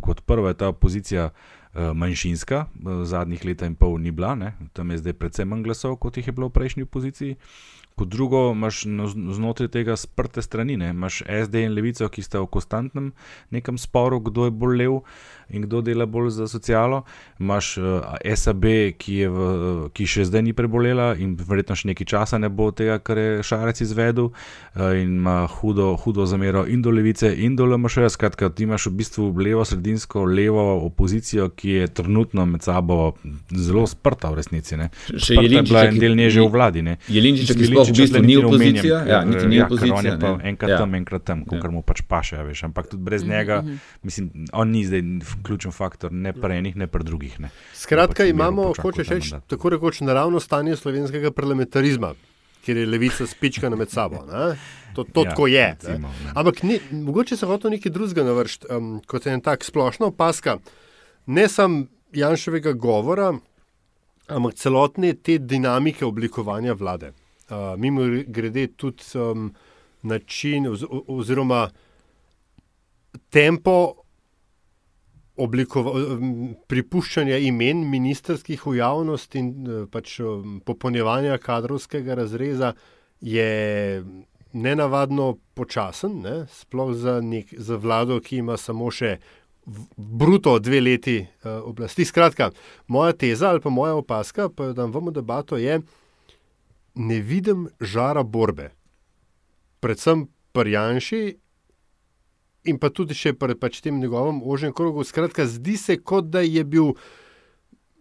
Speaker 1: kot prva je ta opozicija uh, manjšinska, uh, zadnjih leta in pol ni bila, ne? tam je zdaj predvsem manj glasov, kot jih je bilo v prejšnji opoziciji. Kot drugo, imaš znotraj tega sprte strani, ne? imaš SD in Levico, ki sta v konstantnem nekem sporu, kdo je bolj lev in kdo dela bolj za socialo. Imaš uh, eh, SAB, ki, v, uh, ki še zdaj ni prebolela in verjetno še nekaj časa ne bo tega, kar je Šarec izvedel, uh, in ima hudo, hudo zamero in do Levice in do LMŠ. Skratka, ti imaš v bistvu levo, sredinsko, levo opozicijo, ki je trenutno med sabo zelo sprta v resnici. Ne.
Speaker 4: Še je
Speaker 1: bila en del nje že v vladi. Ne.
Speaker 4: Je Linčič, ki sploh v bistvu ni opozicija? Ja, niti ni
Speaker 1: ja,
Speaker 4: opozicija.
Speaker 1: Pa enkrat ja. tam, enkrat tam, kot ja. mu pač paše, ja, veš. Ampak tudi brez mm -hmm. njega, mhm. mislim, on ni zdaj ključen faktor, ne pri enih, ne pri drugih. Ne.
Speaker 3: Skratka, pač imamo, hočeš reči, tako rekoč naravno stanje slovenskega parlamentarizma, kjer je levica spičkana med sabo. Ne? To, to ja, tako je. Recimo, Ampak ni, mogoče se hoče nekaj drugega navršiti, um, kot je en tak splošna opaska. Ne samo Janševega govora, ampak celotne te dinamike oblikovanja vlade. Uh, mimo grede tudi um, način oz, oziroma tempo pripuščanja imen ministerskih v javnost in eh, pač popolnjevanja kadrovskega razreza je nenavadno počasen, ne? sploh za, nek, za vlado, ki ima samo še bruto dve leti uh, oblasti. Skratka, moja teza ali pa moja opaska, pa da vam v debato je, ne vidim žara borbe, predvsem pri Janši in pa tudi še pri pač tem njegovem ožjem krogu. Skratka, zdi se, kot da je bil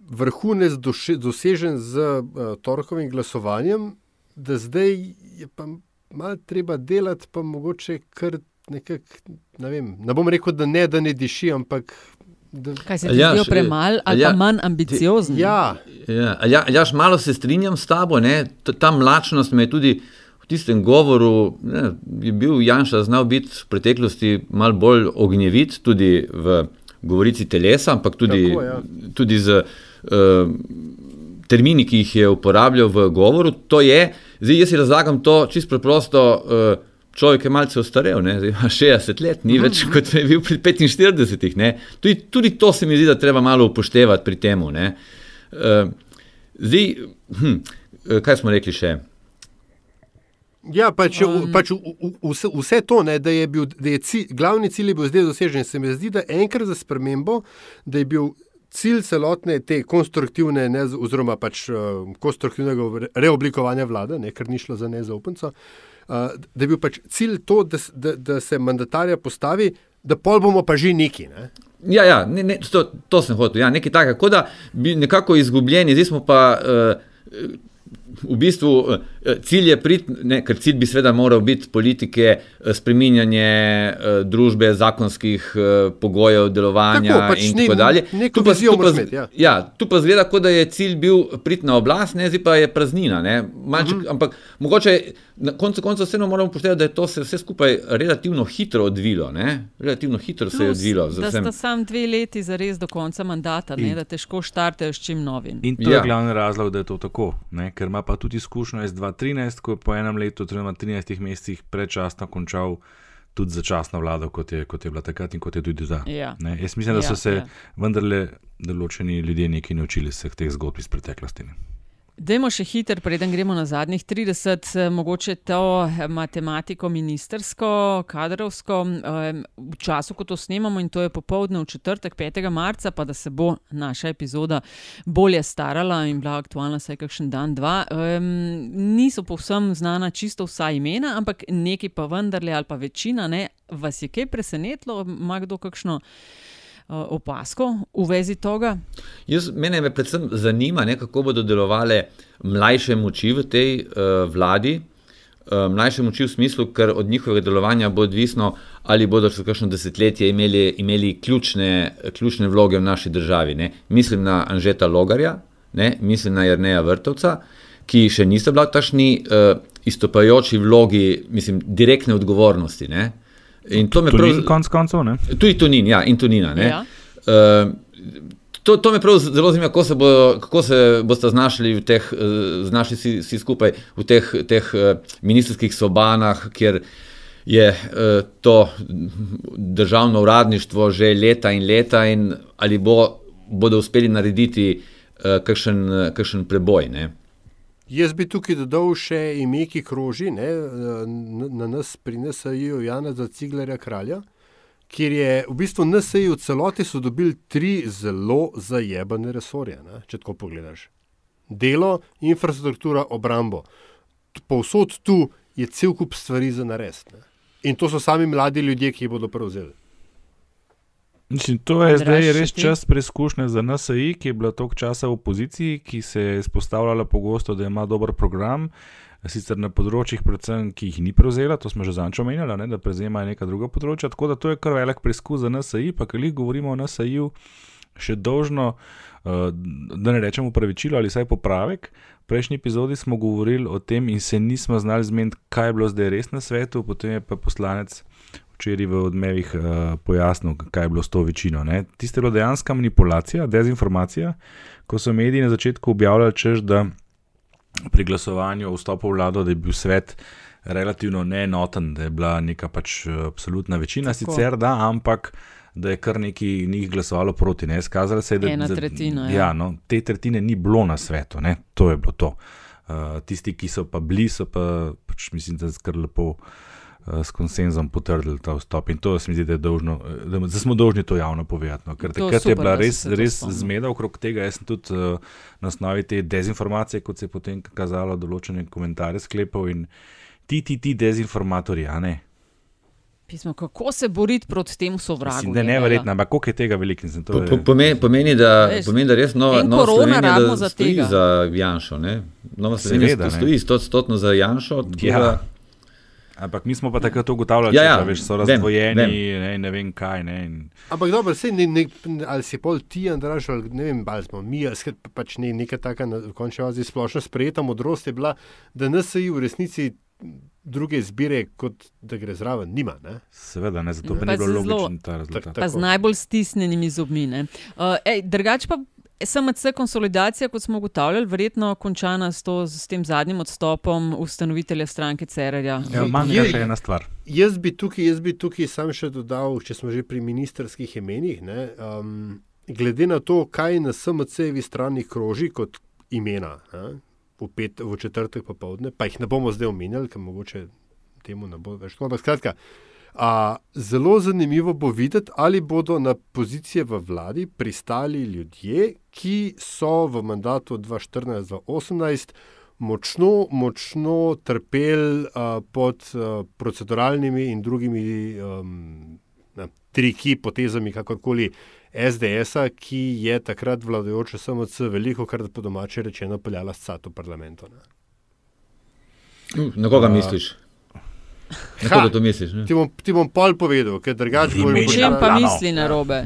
Speaker 3: vrhunec dosežen z uh, torkovim glasovanjem, da zdaj je pa malo treba delati, pa mogoče kar nekako, ne vem, ne bom rekel, da ne, da ne diši, ampak.
Speaker 2: Da... Kaj se ti zdi ja, premalo ali ja, pa manj ambiciozen?
Speaker 3: Ja,
Speaker 4: ja, ja, ja, malo se strinjam s tabo. Ne? Ta mlačnost me je tudi v tistem govoru ne, je bil Janša znal biti v preteklosti malo bolj ognjevit, tudi v govorici telesa, ampak tudi, Kako, ja. tudi z uh, termini, ki jih je uporabljal v govoru. To je, zdaj jaz si razlagam to čisto preprosto. Uh, Človek je malce ostarel, zdaj ima 60 let, ni več kot je bil pri 45. Tudi, tudi to se mi zdi, da treba malo upoštevati pri tem. Uh, zdaj, hm, kaj smo rekli še?
Speaker 3: Ja, pač, um, pač vse, vse to, ne, da je, bil, da je cilj, glavni cilj bil zdaj dosežen. Se mi zdi, da enkrat za spremembo, da je bil cilj celotne te konstruktivne, ne, oziroma pač, uh, konstruktivnega reoblikovanja vlade, ne, ker ni šlo za nezaupnico, uh, da je bil pač cilj to, da, da, da se mandatarja postavi, da pol bomo pa že neki. Ne.
Speaker 4: Ja, ja ne, ne, to, to sem hotel. Ja, nekaj takega, kot da bi nekako izgubljeni, zdaj smo pa. Uh, v bistvu eh, cilj je prid, ne, ker cilj bi seveda moral biti politike, eh, spreminjanje eh, družbe, zakonskih pogojev delovanja tako, pač in tako dalje.
Speaker 3: Tu pa, tu, pa, imeti, ja.
Speaker 4: Ja, tu pa zgleda, kot da je cilj bil prid na oblast, ne, zdaj pa je praznina. Malček, uh mhm. -huh. Ampak mogoče na koncu konca vseeno moramo upoštevati, da je to se vse skupaj relativno hitro odvilo. Ne? Relativno hitro Plus, se je odvilo.
Speaker 2: Da sta sam dve leti za res do konca mandata, in, da težko štartejo s čim novim.
Speaker 1: In to ja. je glavni razlog, da je to tako. Ne? Ker ima pa tudi izkušnjo iz 2013, ko je po enem letu, torej 13 mesecih predčasno končal. Tudi začasno vlado, kot je, kot je bila takrat in kot je tudi zdaj.
Speaker 2: Ja.
Speaker 1: Jaz mislim, da so ja, se ja. vendarle določeni ljudje nekaj naučili iz teh zgodb iz preteklosti. Ne.
Speaker 2: Dajmo še hiter, preden gremo na zadnjih 30, eh, mogoče to eh, matematiko, ministersko, kadrovsko. V času, ko to snemamo, in to je popoldne v četrtek, 5. marca, pa da se bo naša epizoda bolje starala in bila aktualna vsaj kakšen dan, dva, niso povsem znana čisto vsa imena, ampak nekaj pa vendarle, ali pa večina, ne, vas je kaj presenetilo, ima kdo kakšno. Eh, opasko v vezi tega?
Speaker 4: Jaz, mene me predvsem zanima, ne, kako bodo delovale mlajše moči v tej uh, vladi. Uh, mlajše moči v smislu, ker od njihovega delovanja bo odvisno, ali bodo čez kakšno desetletje imeli, imeli ključne, ključne vloge v naši državi. Ne. Mislim na Anžeta Logarja, ne, mislim na Jrneja Vrtovca, ki še niso bili v takšni uh, istopajoči vlogi, mislim, direktne odgovornosti. Ne.
Speaker 1: In to me pravi, konc koncev, ne?
Speaker 4: Tudi Tunin, ja, in Tunina. Ja. Uh, to, to me prav zelo zanima, kako se, bo, kako se boste znašli, teh, uh, znašli si, si skupaj v teh, teh uh, ministerskih sobanah, kjer je uh, to državno uradništvo že leta in leta, in ali bo, bodo uspeli narediti uh, kakšen, kakšen preboj. Ne?
Speaker 3: Jaz bi tukaj dodal še ime, ki kroži ne, na, na nas, pri NSA-ju, Jana Ciglerja Kralja, kjer je v bistvu NSA v celoti so dobili tri zelo zajebane resorje, ne, če tako pogledaš. Delo, infrastruktura, obrambo. Povsod tu je cel kup stvari za narediti. In to so sami mladi ljudje, ki jih bodo prevzeli.
Speaker 1: Mislim, to je zdaj res čas preizkušnje za NSAI, ki je bila toliko časa v opoziciji, ki se je izpostavljala pogosto, da ima dober program, sicer na področjih, predvsem, ki jih ni prevzela, to smo že zanč omenjali, da prevzema neka druga področja. Tako da to je kar velik preizkus za NSAI, pa kar jih govorimo o NSAI-ju, še dolžno, da ne rečemo upravičilo ali vsaj popravek. V prejšnji epizodi smo govorili o tem in se nismo znali zmeniti, kaj je bilo zdaj res na svetu, potem je pa poslanec včeraj v odmevih uh, pojasnil, kaj je bilo s to večino. Ne. Tiste je bila dejanska manipulacija, dezinformacija, ko so mediji na začetku objavljali, češ, da pri glasovanju o vstopu v vlado, da je bil svet relativno neenoten, da je bila neka pač absolutna večina, Tako. sicer da, ampak. Da je kar nekaj njih glasovalo proti, ne, skazalo se je, da je
Speaker 2: tretjina.
Speaker 1: Ja, ja no, te tretjine ni bilo na svetu, ne, to je bilo to. Uh, tisti, ki so pa bili, so pa, pač mislim, da je kar lepo uh, s konsenzom potrdili ta vstop. In to se mi zdi, da, dolžno, da, da smo dolžni to javno povedati. No. Ker takrat je bila res, res zmeda okrog tega. Jaz sem tudi uh, na osnovi te dezinformacije, kot se je potem kazalo, določene komentarje sklepal in ti, ti, ti dezinformatorji, a ne.
Speaker 2: Pismo, kako se boriti proti temu sovražniku?
Speaker 1: Ne, ne, verjetno, ampak koliko je tega veliko.
Speaker 4: Po, po, pomeni, pomeni, da, pomeni, da res nova, nova Slovenija da za stoji tega. za Janšo. Ne? Nova Slovenija Seveda, stoji stotno za Janšo.
Speaker 1: Ja. Ampak mi smo pa takrat ugotavljali, ja, ja, da so razdvojeni, vem, vem. Ne, ne vem kaj. Ne, in...
Speaker 3: Ampak dobro, se, ne, ne, ali si pol ti, Andraš, ali ne vem, ali smo mi, ali pač ne, neka taka, v končni fazi splošno sprejeta modrost je bila, da NSI v resnici druge izbire, kot da gre zraven, nima. Ne?
Speaker 1: Seveda, ne, zato pa ne bi bilo logično ta rezultat.
Speaker 2: Pa z najbolj stisnjenimi zobmi. Uh, Drugače pa SMC konsolidacija, kot smo ugotavljali, verjetno končana s, to, s tem zadnjim odstopom ustanovitelja stranke Cererja.
Speaker 1: Ja, Manjka še ena stvar.
Speaker 3: Jaz bi, tukaj, jaz bi tukaj sam še dodal, če smo že pri ministerskih imenih. Ne, um, glede na to, kaj na SMC-evi strani kroži kot imena, ne, v, pet, v četrtek popovdne, pa jih ne bomo zdaj omenjali, ker mogoče temu ne bo več. Ampak skratka. A, zelo zanimivo bo videti, ali bodo na pozicije v vladi pristali ljudje, ki so v mandatu 2014-2018 močno, močno trpeli a, pod a, proceduralnimi in drugimi um, na, triki, potezami, kakorkoli SDS-a, ki je takrat vladajoče SMC veliko krat po domače rečeno peljala s cato parlamentu.
Speaker 4: Na koga misliš? Kako to misliš?
Speaker 3: Ti bom, ti bom pol povedal, ker drugače
Speaker 2: bo imel. V čem pa misli na robe?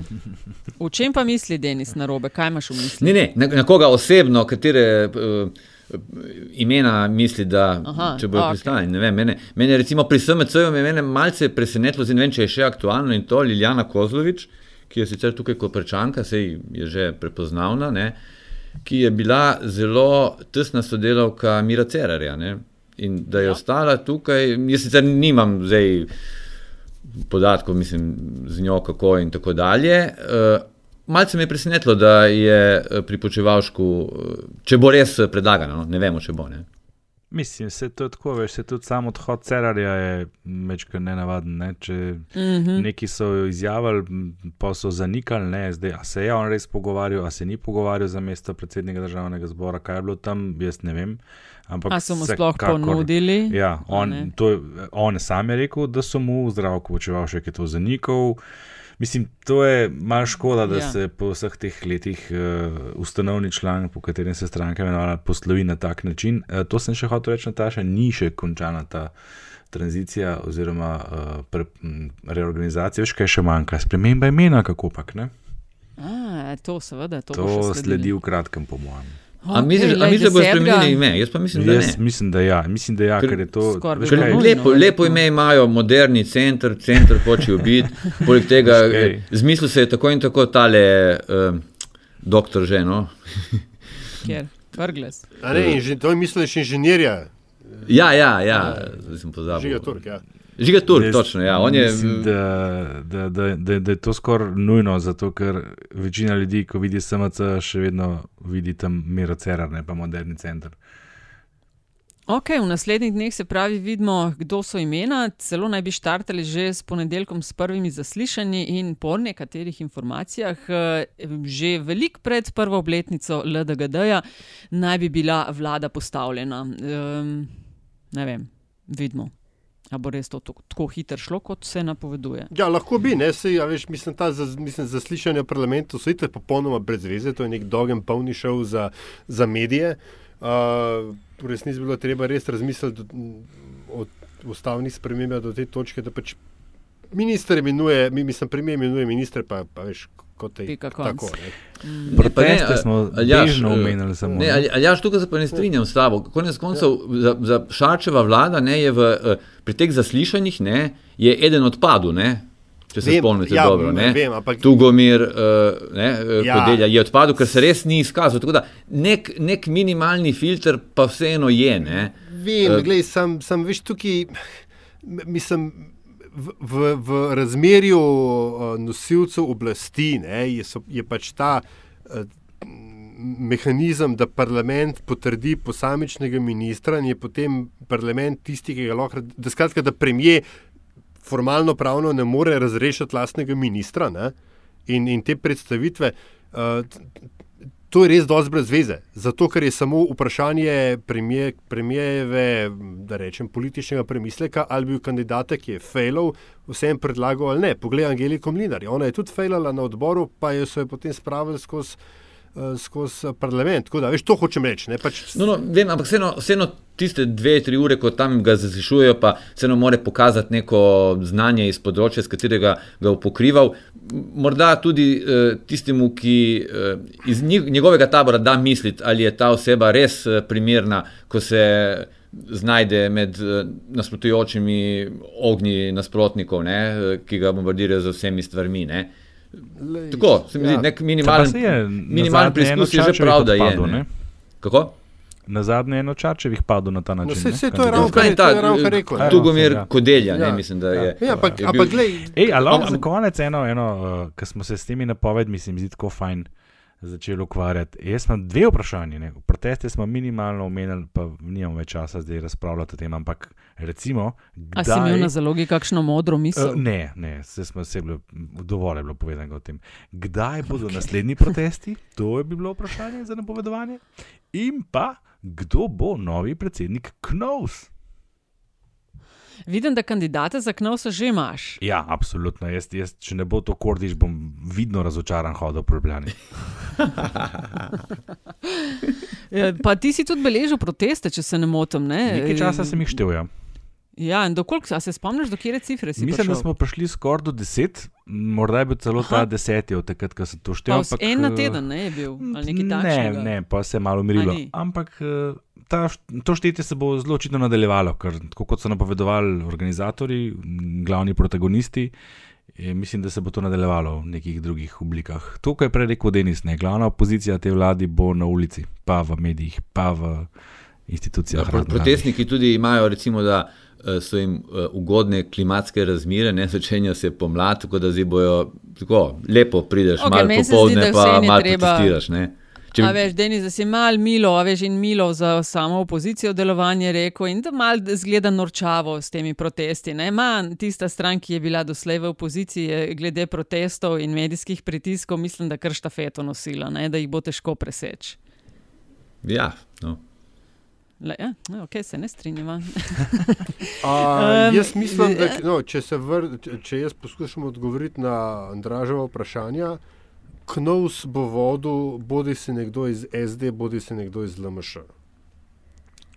Speaker 2: V čem pa misli Denis na robe? Kaj imaš v misli?
Speaker 4: Ne, ne, na, na koga osebno, katere uh, imena misli, da Aha, če bojo okay. pristali. Mene, mene recimo pri SMC-ju me je malce presenetilo, zdaj ne vem, če je še aktualno in to Liljana Kozlovič, ki je sicer tukaj kot prečanka, se je že prepoznavna, ne, ki je bila zelo tesna sodelavka Mira Cerarja. Ne in da je ja. ostala tukaj. Jaz sicer nimam zdaj podatkov, mislim, z njo kako in tako dalje. Uh, Malce me je presenetilo, da je eh, pri počevalšku, eh, če bo res predlagano, no? ne vemo, če bo. Ne?
Speaker 1: Mislim, se to tako, veš, se tudi sam odhod Cerarja je večkrat nenavaden. Ne? Če mm -hmm. neki so izjavili, pa so zanikali, ne, zdaj, a se je on res pogovarjal, a se ni pogovarjal za mesto predsednika državnega zbora, kaj je bilo tam, jaz ne vem.
Speaker 2: Ampak a so mu sploh kakor, ponudili?
Speaker 1: Ja, on, to, on sam je rekel, da so mu zdravo počeval, še je to zanikal. Mislim, to je malo škoda, da ja. se po vseh teh letih uh, ustanovni član, po katerem se stranka imenovala, poslovi na tak način. Uh, to sem še hotel reči, Nataša, ni še končana ta tranzicija oziroma uh, pre, m, reorganizacija. Veš, kaj še manjka? Sprememba imena, kako pak ne?
Speaker 2: A, to seveda, to,
Speaker 1: to sledi v kratkem, po mojem.
Speaker 4: Okay, a misliš, da bo spremenili ime? Jaz pa mislim, da
Speaker 1: Jaz ne. Mislim, da ja, mislim, da ja, ker, ker je to
Speaker 4: zelo lepo. Lepo ime imajo, moderni center, center hočejo biti. (laughs) Poleg tega, zmislil se je tako in tako tale uh, doktor že. No? (laughs)
Speaker 2: Kjer? Vrgles.
Speaker 3: To je misliš inženirja.
Speaker 4: Ja, ja, ja, zdaj sem pozabil.
Speaker 3: Žiga Turk, ja.
Speaker 4: Žiga Turk, točno. Ja. On
Speaker 1: mislim, je, da, da, da, da, da je to skoraj nujno, zato ker večina ljudi, ko vidi SMC, še vedno vidi tam Miro Cerar, ne pa moderni center.
Speaker 2: Ok, v naslednjih dneh se pravi, vidimo, kdo so imena. Celo naj bi štartali že s ponedeljkom s prvimi zaslišanji in po nekaterih informacijah, eh, že veliko pred prvo obletnico LDGD-ja naj bi bila vlada postavljena. Um, ne vem, vidimo. A bo res to tako hitro šlo, kot se napoveduje?
Speaker 3: Ja, lahko bi, ne, se, ja, veš, mislim, ta mislim, zaslišanje v parlamentu so itek popolnoma brez veze, to je nek dolgen polni šov za, za medije. Uh, v resnici bilo treba res razmisliti o ustavnih spremembah do te točke, da pač minister imenuje, mi, mislim, premijer imenuje ministre, pa, pa veš. Tako,
Speaker 1: mm. Proteste smo že omenili.
Speaker 4: Ali jaš tukaj se pa ne strinjam s tabo? Konec koncev, ja. za, za Šarčeva vlada ne, je v, eh, pri teh zaslišanjih ne, je eden odpadel. Ne, če se vem, spomnite ja, dobro. Ne? Vem, ampak... Tugomir uh, ne, ja. Kodelja je odpadel, ker se res ni izkazal. Tako da nek, nek minimalni filter pa vseeno je. Ne?
Speaker 3: Vem, uh, gledaj, sem, sem veš tukaj, mislim. V, v, razmerju uh, nosilcev oblasti ne, je, so, je pač ta uh, mehanizem, da parlament potrdi posamičnega ministra in je potem parlament tisti, ki ga lahko. Da, skratka, da premije formalno pravno ne more razrešiti lastnega ministra ne? in, in te predstavitve. Uh, To je res dosti brez veze, zato ker je samo vprašanje premije, premijeve, da rečem, političnega premisleka, ali bi bil kandidat, ki je fejlal, vsem predlagal ali ne. Poglej, Angelika Mlinar, ona je tudi fejlala na odboru, pa jo so jo potem spravili skozi skozi parlament. Tako da, veš, to hočem reči. Pač...
Speaker 4: No, no, vem, ampak vseeno, vseeno tiste dve, tri ure, ko tam ga zaslišujejo, pa vseeno more pokazati neko znanje iz področja, s katerega ga je pokrival. Morda tudi uh, tistemu, ki uh, iz njegovega tabora da misliti, ali je ta oseba res uh, primerna, ko se znajde med uh, nasprotujočimi ognji nasprotnikov, ne, ki ga bombardirajo z vsemi stvarmi. Ne. Lej, Tako se mi zdi, ja. nek minimalen preizkus je že prav, da je. Padu, Kako?
Speaker 1: Na zadnje eno čačevih padlo na ta no, način.
Speaker 3: No, se, se to je ravno kar, kar, rekel.
Speaker 4: Tu gomir ja. kodelja, ja. ne mislim, da je.
Speaker 3: Ja, ampak ja, glej.
Speaker 1: Ej, ali za konec eno, eno uh, ker smo se s temi napovedmi, se mi zdi tako fajn. Uh, začeli ukvarjati. Jaz imam dve vprašanje. Proteste smo minimalno omenili, pa nimamo več časa zdaj razpravljati o tem. Ampak recimo.
Speaker 2: Kdaj... A si imel na zalogi kakšno modro misel? Uh,
Speaker 1: ne, ne, se smo se bili, dovolj je bilo povedano o tem. Kdaj bodo naslednji protesti? To je bilo vprašanje za napovedovanje. In pa, kdo bo novi predsednik Knovs?
Speaker 2: Vidim, da kandidate za Knovsa že imaš.
Speaker 1: Ja, absolutno. Jaz, jaz, če ne bo to kordiš, bom vidno razočaran hodil po Ljubljani. (laughs)
Speaker 2: ja, pa ti si tudi beležil proteste, če se ne motim. Ne?
Speaker 1: Nekaj časa sem jih števil. Ja.
Speaker 2: Ja, in dokoliko se spomniš, do kje cifre si?
Speaker 1: Mislim,
Speaker 2: prišel?
Speaker 1: da smo prišli skoraj do deset, morda je bil celo Aha. ta deseti od takrat, ko sem to števil.
Speaker 2: En na teden ne, je bil, ali nekaj takega.
Speaker 1: Ne, ne, pa se je malo umirilo. Ampak eh, ta, to štetje se bo zelo očitno nadaljevalo, ker tako kot so napovedovali organizatori, glavni protagonisti, je, mislim, da se bo to nadaljevalo v nekih drugih oblikah. To, kar je prej rekel Denis, ne, glavna opozicija te vladi bo na ulici, pa v medijih, pa v institucijah.
Speaker 4: Ja, protestniki tudi imajo, recimo, da eh, so jim eh, ugodne klimatske razmere, ne začenja se pomlad, tako da zdaj bojo tako lepo prideš, okay, malo popoldne, pa malo protestiraš.
Speaker 2: Če... A veš, Denis, da si mal milo, a veš, in milo za samo opozicijo delovanje rekel in da mal zgleda norčavo s temi protesti. Man, tista stran, ki je bila doslej v opoziciji glede protestov in medijskih pritiskov, mislim, da kar štafeto nosila, ne? da jih bo težko preseči.
Speaker 4: Ja, no.
Speaker 2: Le, ja, no, ok, se ne strinjava. (laughs)
Speaker 3: um, jaz mislim, da no, če, vr, če jaz poskušam odgovoriti na Andražovo vprašanje, Knovs bo vodil, bodi si nekdo iz SD, bodi si nekdo iz LMŠ.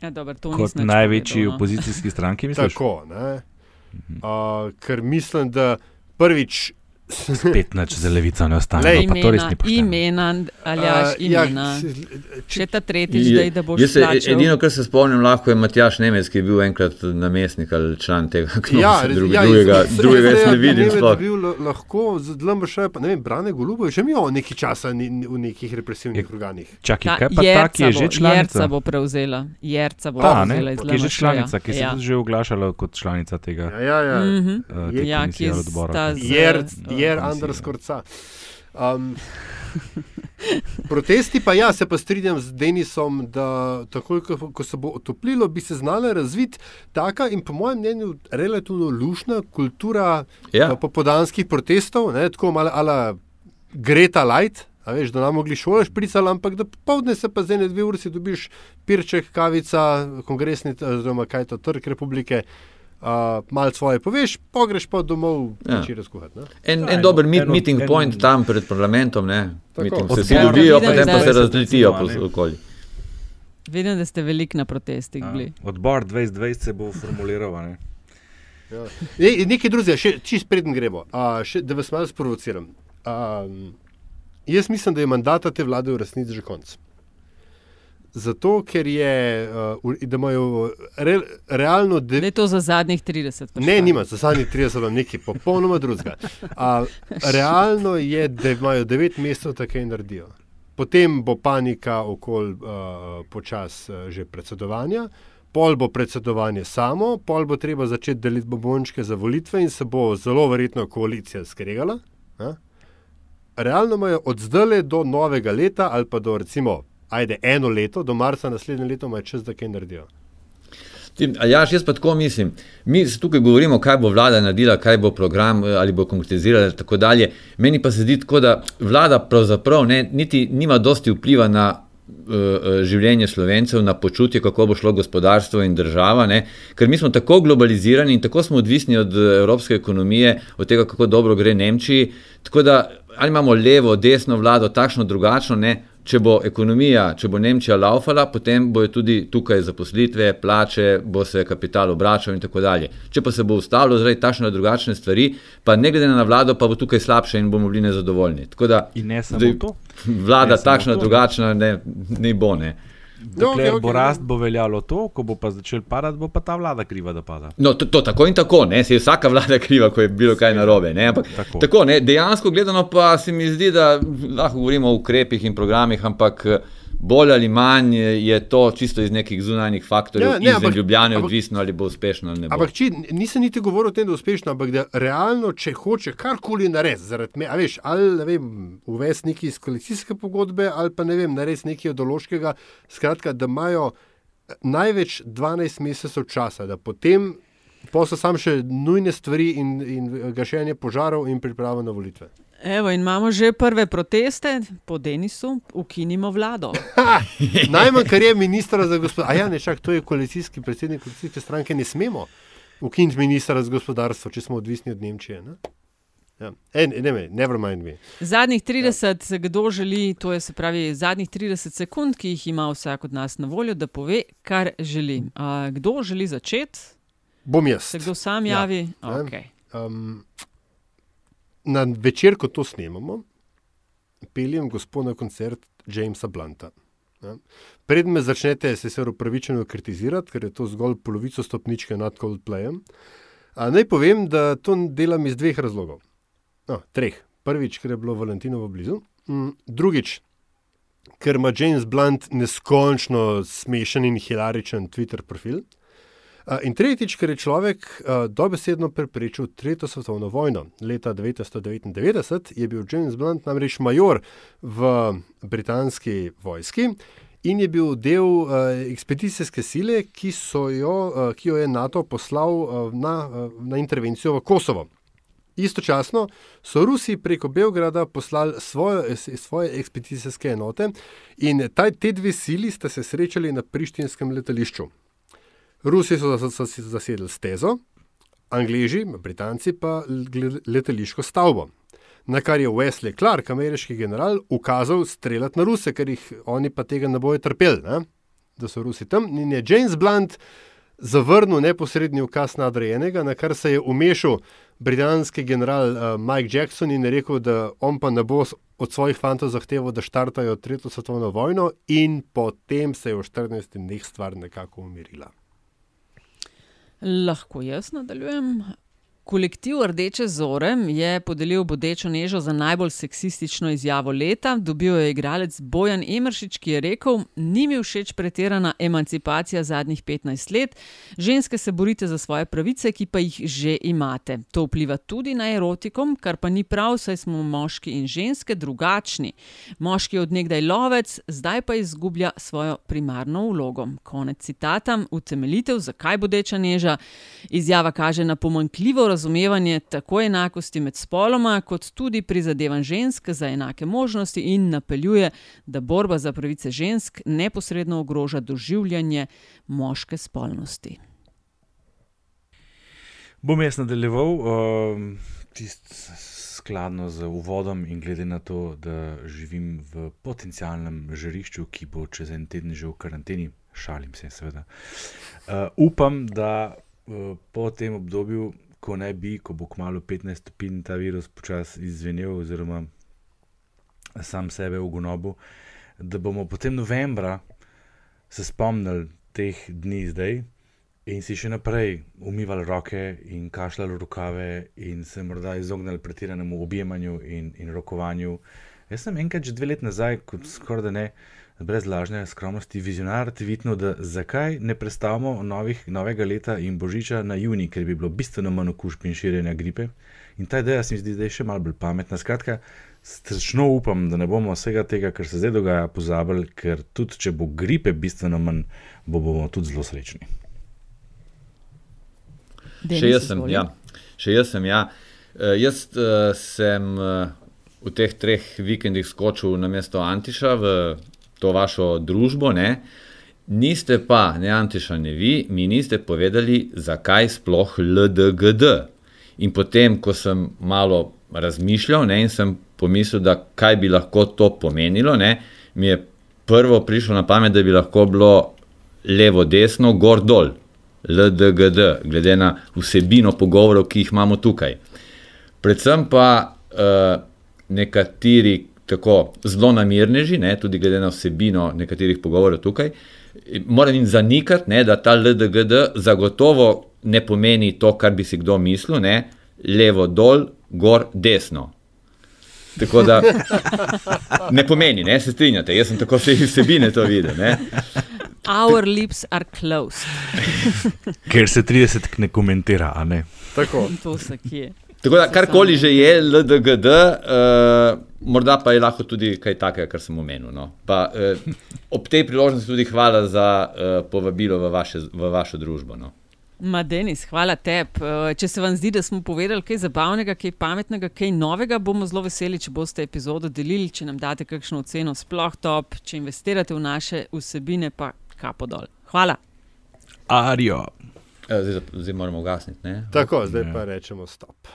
Speaker 2: Ja, dober,
Speaker 1: Kot največji povedal, no. opozicijski stranki, mislim.
Speaker 3: Tako, ne. Uh, ker mislim, da prvič
Speaker 1: Spet neč za levico ne ostane. Lej,
Speaker 2: imena, to res ni pošteno. Imena, imena. Ja, Še ta tretjič, je, da boš
Speaker 4: se, edino, kar se spomnim, lahko je Matjaš Nemec, ki je bil enkrat namestnik ali član tega, kdo ja, se drugi, ja, drugega, iz, drugega jaz ne vidim.
Speaker 3: Nemec bil lahko z LMŠ, pa ne vem, Brane Golubo je že imel nekaj časa v nekih represivnih je, organih.
Speaker 1: Čakaj, kaj pa ta, ki je že članica?
Speaker 2: Jerca bo prevzela. Jerca bo ta, prevzela iz LMŠ. Ki je že
Speaker 1: članica, ki se je že oglašala kot članica tega.
Speaker 3: Ja, ja, ja.
Speaker 2: Mhm. Ja, ki je
Speaker 3: odbora. Jer underscore ca. Um, protesti pa ja, se pa strinjam z Denisom, da takoj, ko, ko se bo otoplilo, bi se znala razviti taka in po mojem mnenju relativno lušna kultura
Speaker 4: Ja.
Speaker 3: popodanskih protestov, ne, tako malo ala Greta Light. A veš, da nam mogli šole špricati, ampak da popovdne se pa za ene dve uri dobiš pirček, kavica, kongresni, oziroma kaj je to, trg republike, uh, malo svoje poveš, pogreš pa domov,
Speaker 4: Ja.
Speaker 3: večer razkuhati. ne.
Speaker 4: En,
Speaker 1: Ja,
Speaker 4: en dober meet,
Speaker 1: eno-
Speaker 4: meeting
Speaker 1: en-
Speaker 4: point tam pred parlamentom, ne? Meeting, se vsi dobijo,
Speaker 2: Vidim,
Speaker 4: potem pa se razletijo po okoli.
Speaker 2: Vidim, da ste veliko na protestih bili.
Speaker 1: Odbor 2020 se bo formuliral. a Ne?
Speaker 3: Ja. Ne, nekaj drugega, še čist preden gremo, a, še, da vas malo sprovociram. A, jaz mislim, da je mandata te vlade v resnici že konc. Zato, ker je, uh, da imajo re, realno. De,
Speaker 2: Da je to za zadnjih 30 let.
Speaker 3: Ne, nima, za zadnjih 30 let nekaj popolnoma drugega. Realno je, da imajo 9 mesecev, da kaj naredijo. Potem bo panika okoli uh, počas uh, že predsedovanja, pol bo predsedovanje samo, pol bo treba začeti deliti bombončke za volitve in se bo zelo verjetno koalicija skregala. A? Realno imajo od zdaj do novega leta ali pa do recimo, ajde eno leto, do marca naslednje leto, imajo čas, da kaj naredijo.
Speaker 4: Ja, jaz pa tako mislim. Mi tukaj govorimo, kaj bo vlada naredila, kaj bo program eh, ali bo konkretizirala in tako dalje. Meni pa se zdi tako, da vlada pravzaprav ne, niti nima dosti vpliva na uh, uh, življenje slovencev, na počutje, kako bo šlo gospodarstvo in država, ne? ker mi smo tako globalizirani in tako smo odvisni od eh, evropske ekonomije, od tega, kako dobro gre Nemčiji. Tako da ali imamo levo, desno vlado, takšno, drugačno, ne. Če bo ekonomija, če bo Nemčija laufala, potem bojo tudi tukaj zaposlitve, plače, bo se kapital obračal in tako dalje. Če pa se bo ustavilo zaradi takšne ali drugačne stvari, pa ne glede na vlado, pa bo tukaj slabše in bomo bili nezadovoljni. Tako da
Speaker 1: In ne samo
Speaker 4: zdaj
Speaker 1: to.
Speaker 4: Vlada
Speaker 1: Ne
Speaker 4: takšna,
Speaker 1: to.
Speaker 4: drugačna ne, ne bo. Ne.
Speaker 1: Dokler
Speaker 3: okej,
Speaker 1: bo
Speaker 3: okej.
Speaker 1: rast, bo veljalo to, ko bo pa začel padati, bo pa ta vlada kriva, da pada.
Speaker 4: No, to, to tako in tako, ne, se je vsaka vlada (laughs) kriva, ko je bilo kaj narobe. Ne, ampak,
Speaker 1: Tako.
Speaker 4: tako, ne, dejansko gledano pa se mi zdi, da lahko govorimo o ukrepih in programih, ampak eh, bolj ali manj je to čisto iz nekih zunanjih faktorjev,
Speaker 3: Ja, ne, ampak-
Speaker 4: Ljubljane,
Speaker 3: ampak-
Speaker 4: odvisno ali bo uspešno ali ne bo.
Speaker 3: Ampak če, nisem niti govoril o tem, da je uspešno, ampak da realno, če hoče karkoli narediti, zaradi me, veš, ali ne vem, uvesti nekaj iz koalicijske pogodbe, ali pa ne vem, narediti nekaj ideološkega, skratka, da imajo eh, največ 12 mesecev časa, da potem posla sam še nujne stvari in, in gašenje požarov in pripravo na volitve.
Speaker 2: Evo, imamo že prve proteste po Denisu, ukinimo vlado.
Speaker 3: Najmanj, kar je ministra za gospodarstvo, ja, ne čak, to je koalicijski predsednik koalicijske stranke, ne smemo ukiniti ministra za gospodarstvo, če smo odvisni od Nemčije. Ne? Ja. E, ne, ne, never mind me.
Speaker 2: Zadnjih 30, ja. kdo želi, to je se pravi zadnjih 30 sekund, ki jih ima vsak od nas na voljo, da pove, kar želi. A, kdo želi začeti?
Speaker 3: Bom jaz.
Speaker 2: Se kdo sam
Speaker 3: Ja.
Speaker 2: javi?
Speaker 3: Ja.
Speaker 2: Okay.
Speaker 3: Um, na večer, ko to snemamo, peljem gospod na koncert Jamesa Blunta. Ja. Preden me začnete se sicer upravičeno kritizirati, ker je to zgolj polovico stopničke nad Coldplayem, a naj povem, da to delam iz dveh razlogov. No, treh. Prvič, ker je bilo Valentinovo blizu, mm, drugič, ker ima James Blunt neskončno smešen in hilaričen Twitter profil. In tretjič, ker je človek dobesedno preprečil Tretjo svetovno vojno. Leta 1999 je bil James Blunt namreč major v britanski vojski in je bil del uh, ekspedicijske sile, ki, jo, uh, ki jo je NATO poslal uh, na, uh, na intervencijo v Kosovo. Istočasno so Rusi preko Beograda poslali svojo, svoje ekspedicijske enote in taj, te dve sili sta se srečali na prištinskem letališču. Rusi so zas- zas- zasedli stezo, Angleži, Britanci pa letališko stavbo. Na kar je Wesley Clark, ameriški general, ukazal streljati na Ruse, ker jih oni pa tega ne bojo trpeli, ne? da so Rusi tam. In je James Blunt zavrnil neposredni ukaz nadrejenega, na kar se je umešal britanski general uh, Mike Jackson in rekel, da on pa ne bo od svojih fantov zahteval, da štartajo tretjo svetovno vojno, in potem se je v 14 dneh stvar nekako umirila.
Speaker 2: Lahko jaz nadaljujem. Kolektiv Rdeče zore je podelil bodečo nežo za najbolj seksistično izjavo leta. Dobil je igralec Bojan Emeršič, ki je rekel: Ni mi všeč pretirana emancipacija zadnjih 15 let. Ženske se borite za svoje pravice, ki pa jih že imate. To vpliva tudi na erotikom, kar pa ni prav, saj smo moški in ženske drugačni. Moški je odnegdaj lovec, zdaj pa izgublja svojo primarno vlogo. Konec citata, utemeljitev, zakaj bodeča neža. Izjava kaže na pomankljivo razumevanje tako enakosti med spoloma, kot tudi prizadevanj žensk za enake možnosti, in napeljuje, da borba za pravice žensk neposredno ogroža doživljanje moške spolnosti.
Speaker 1: Bom jaz nadaljeval, uh, čist skladno z uvodom, in glede na to, da živim v potencialnem žarišču, ki bo čez en teden že v karanteni, šalim se, seveda. Uh, upam, da uh, po tem obdobju, ko naj bi, ko bo kmalo 15 stopinj ta virus počasi izvenel, oziroma sam sebe v gonobu, da bomo potem novembra se spomnili teh dni zdaj. In si še naprej umivali roke in kašljali rokave, in se morda izognili pretiranemu objemanju in, in rokovanju. Jaz sem enkrat, že dve leti nazaj, kot skoraj da ne, brez lažne skromnosti, vizionar, ti vidno, da zakaj ne predstavimo novih, novega leta in božiča na juni, ker bi bilo bistveno manj okužb in širjenja gripe. In ta ideja se mi zdi, da je še malo bolj pametna. Skratka, strašno upam, da ne bomo vsega tega, kar se zdaj dogaja, pozabili, ker tudi če bo gripe bistveno manj, bo bomo tudi zelo srečni.
Speaker 4: Še jaz sem, ja. Še jaz sem, ja. Uh, jaz uh, sem uh, v teh treh vikendih skočil na mesto Antiša v to vašo družbo. Ne? Niste pa, ne Antiša, ne vi, mi niste povedali, zakaj sploh LDGD. In potem, ko sem malo razmišljal ne, in sem pomislil, da kaj bi lahko to pomenilo, ne, mi je prvo prišlo na pamet, da bi lahko bilo levo, desno, gor, dol. LDGD, glede na vsebino pogovorov, ki jih imamo tukaj. Predvsem pa uh, nekateri tako zelo namirneži, ne, tudi glede na vsebino nekaterih pogovorov tukaj, moram jim zanikati, ne, da ta LDGD zagotovo ne pomeni to, kar bi si kdo mislil, ne, levo, dol, gor, desno. Tako da (laughs) ne pomeni, ne, se strinjate, jaz sem tako vse vsebine to videl. Ne.
Speaker 2: Our lips are closed.
Speaker 1: Ker se 30 ne komentira, a ne.
Speaker 3: Tako.
Speaker 2: To se kje.
Speaker 4: Tako da, karkoli že je, LDGD, uh, morda pa je lahko tudi kaj takega, kar sem omenil. No. Pa, uh, ob tej priložnosti tudi hvala za uh, povabilo v, vaše, v vašo družbo. No.
Speaker 2: Ma, Denis, hvala tebi. Če se vam zdi, da smo povedali kaj zabavnega, kaj pametnega, kaj novega, bomo zelo veseli, če boste epizodo delili, če nam date kakšno oceno, sploh top, če investirate v naše vsebine, pa kapo dol. Hvala.
Speaker 1: Arijo.
Speaker 4: Zdaj, zdaj moramo ugasniti.
Speaker 3: Tako, zdaj pa rečemo stop.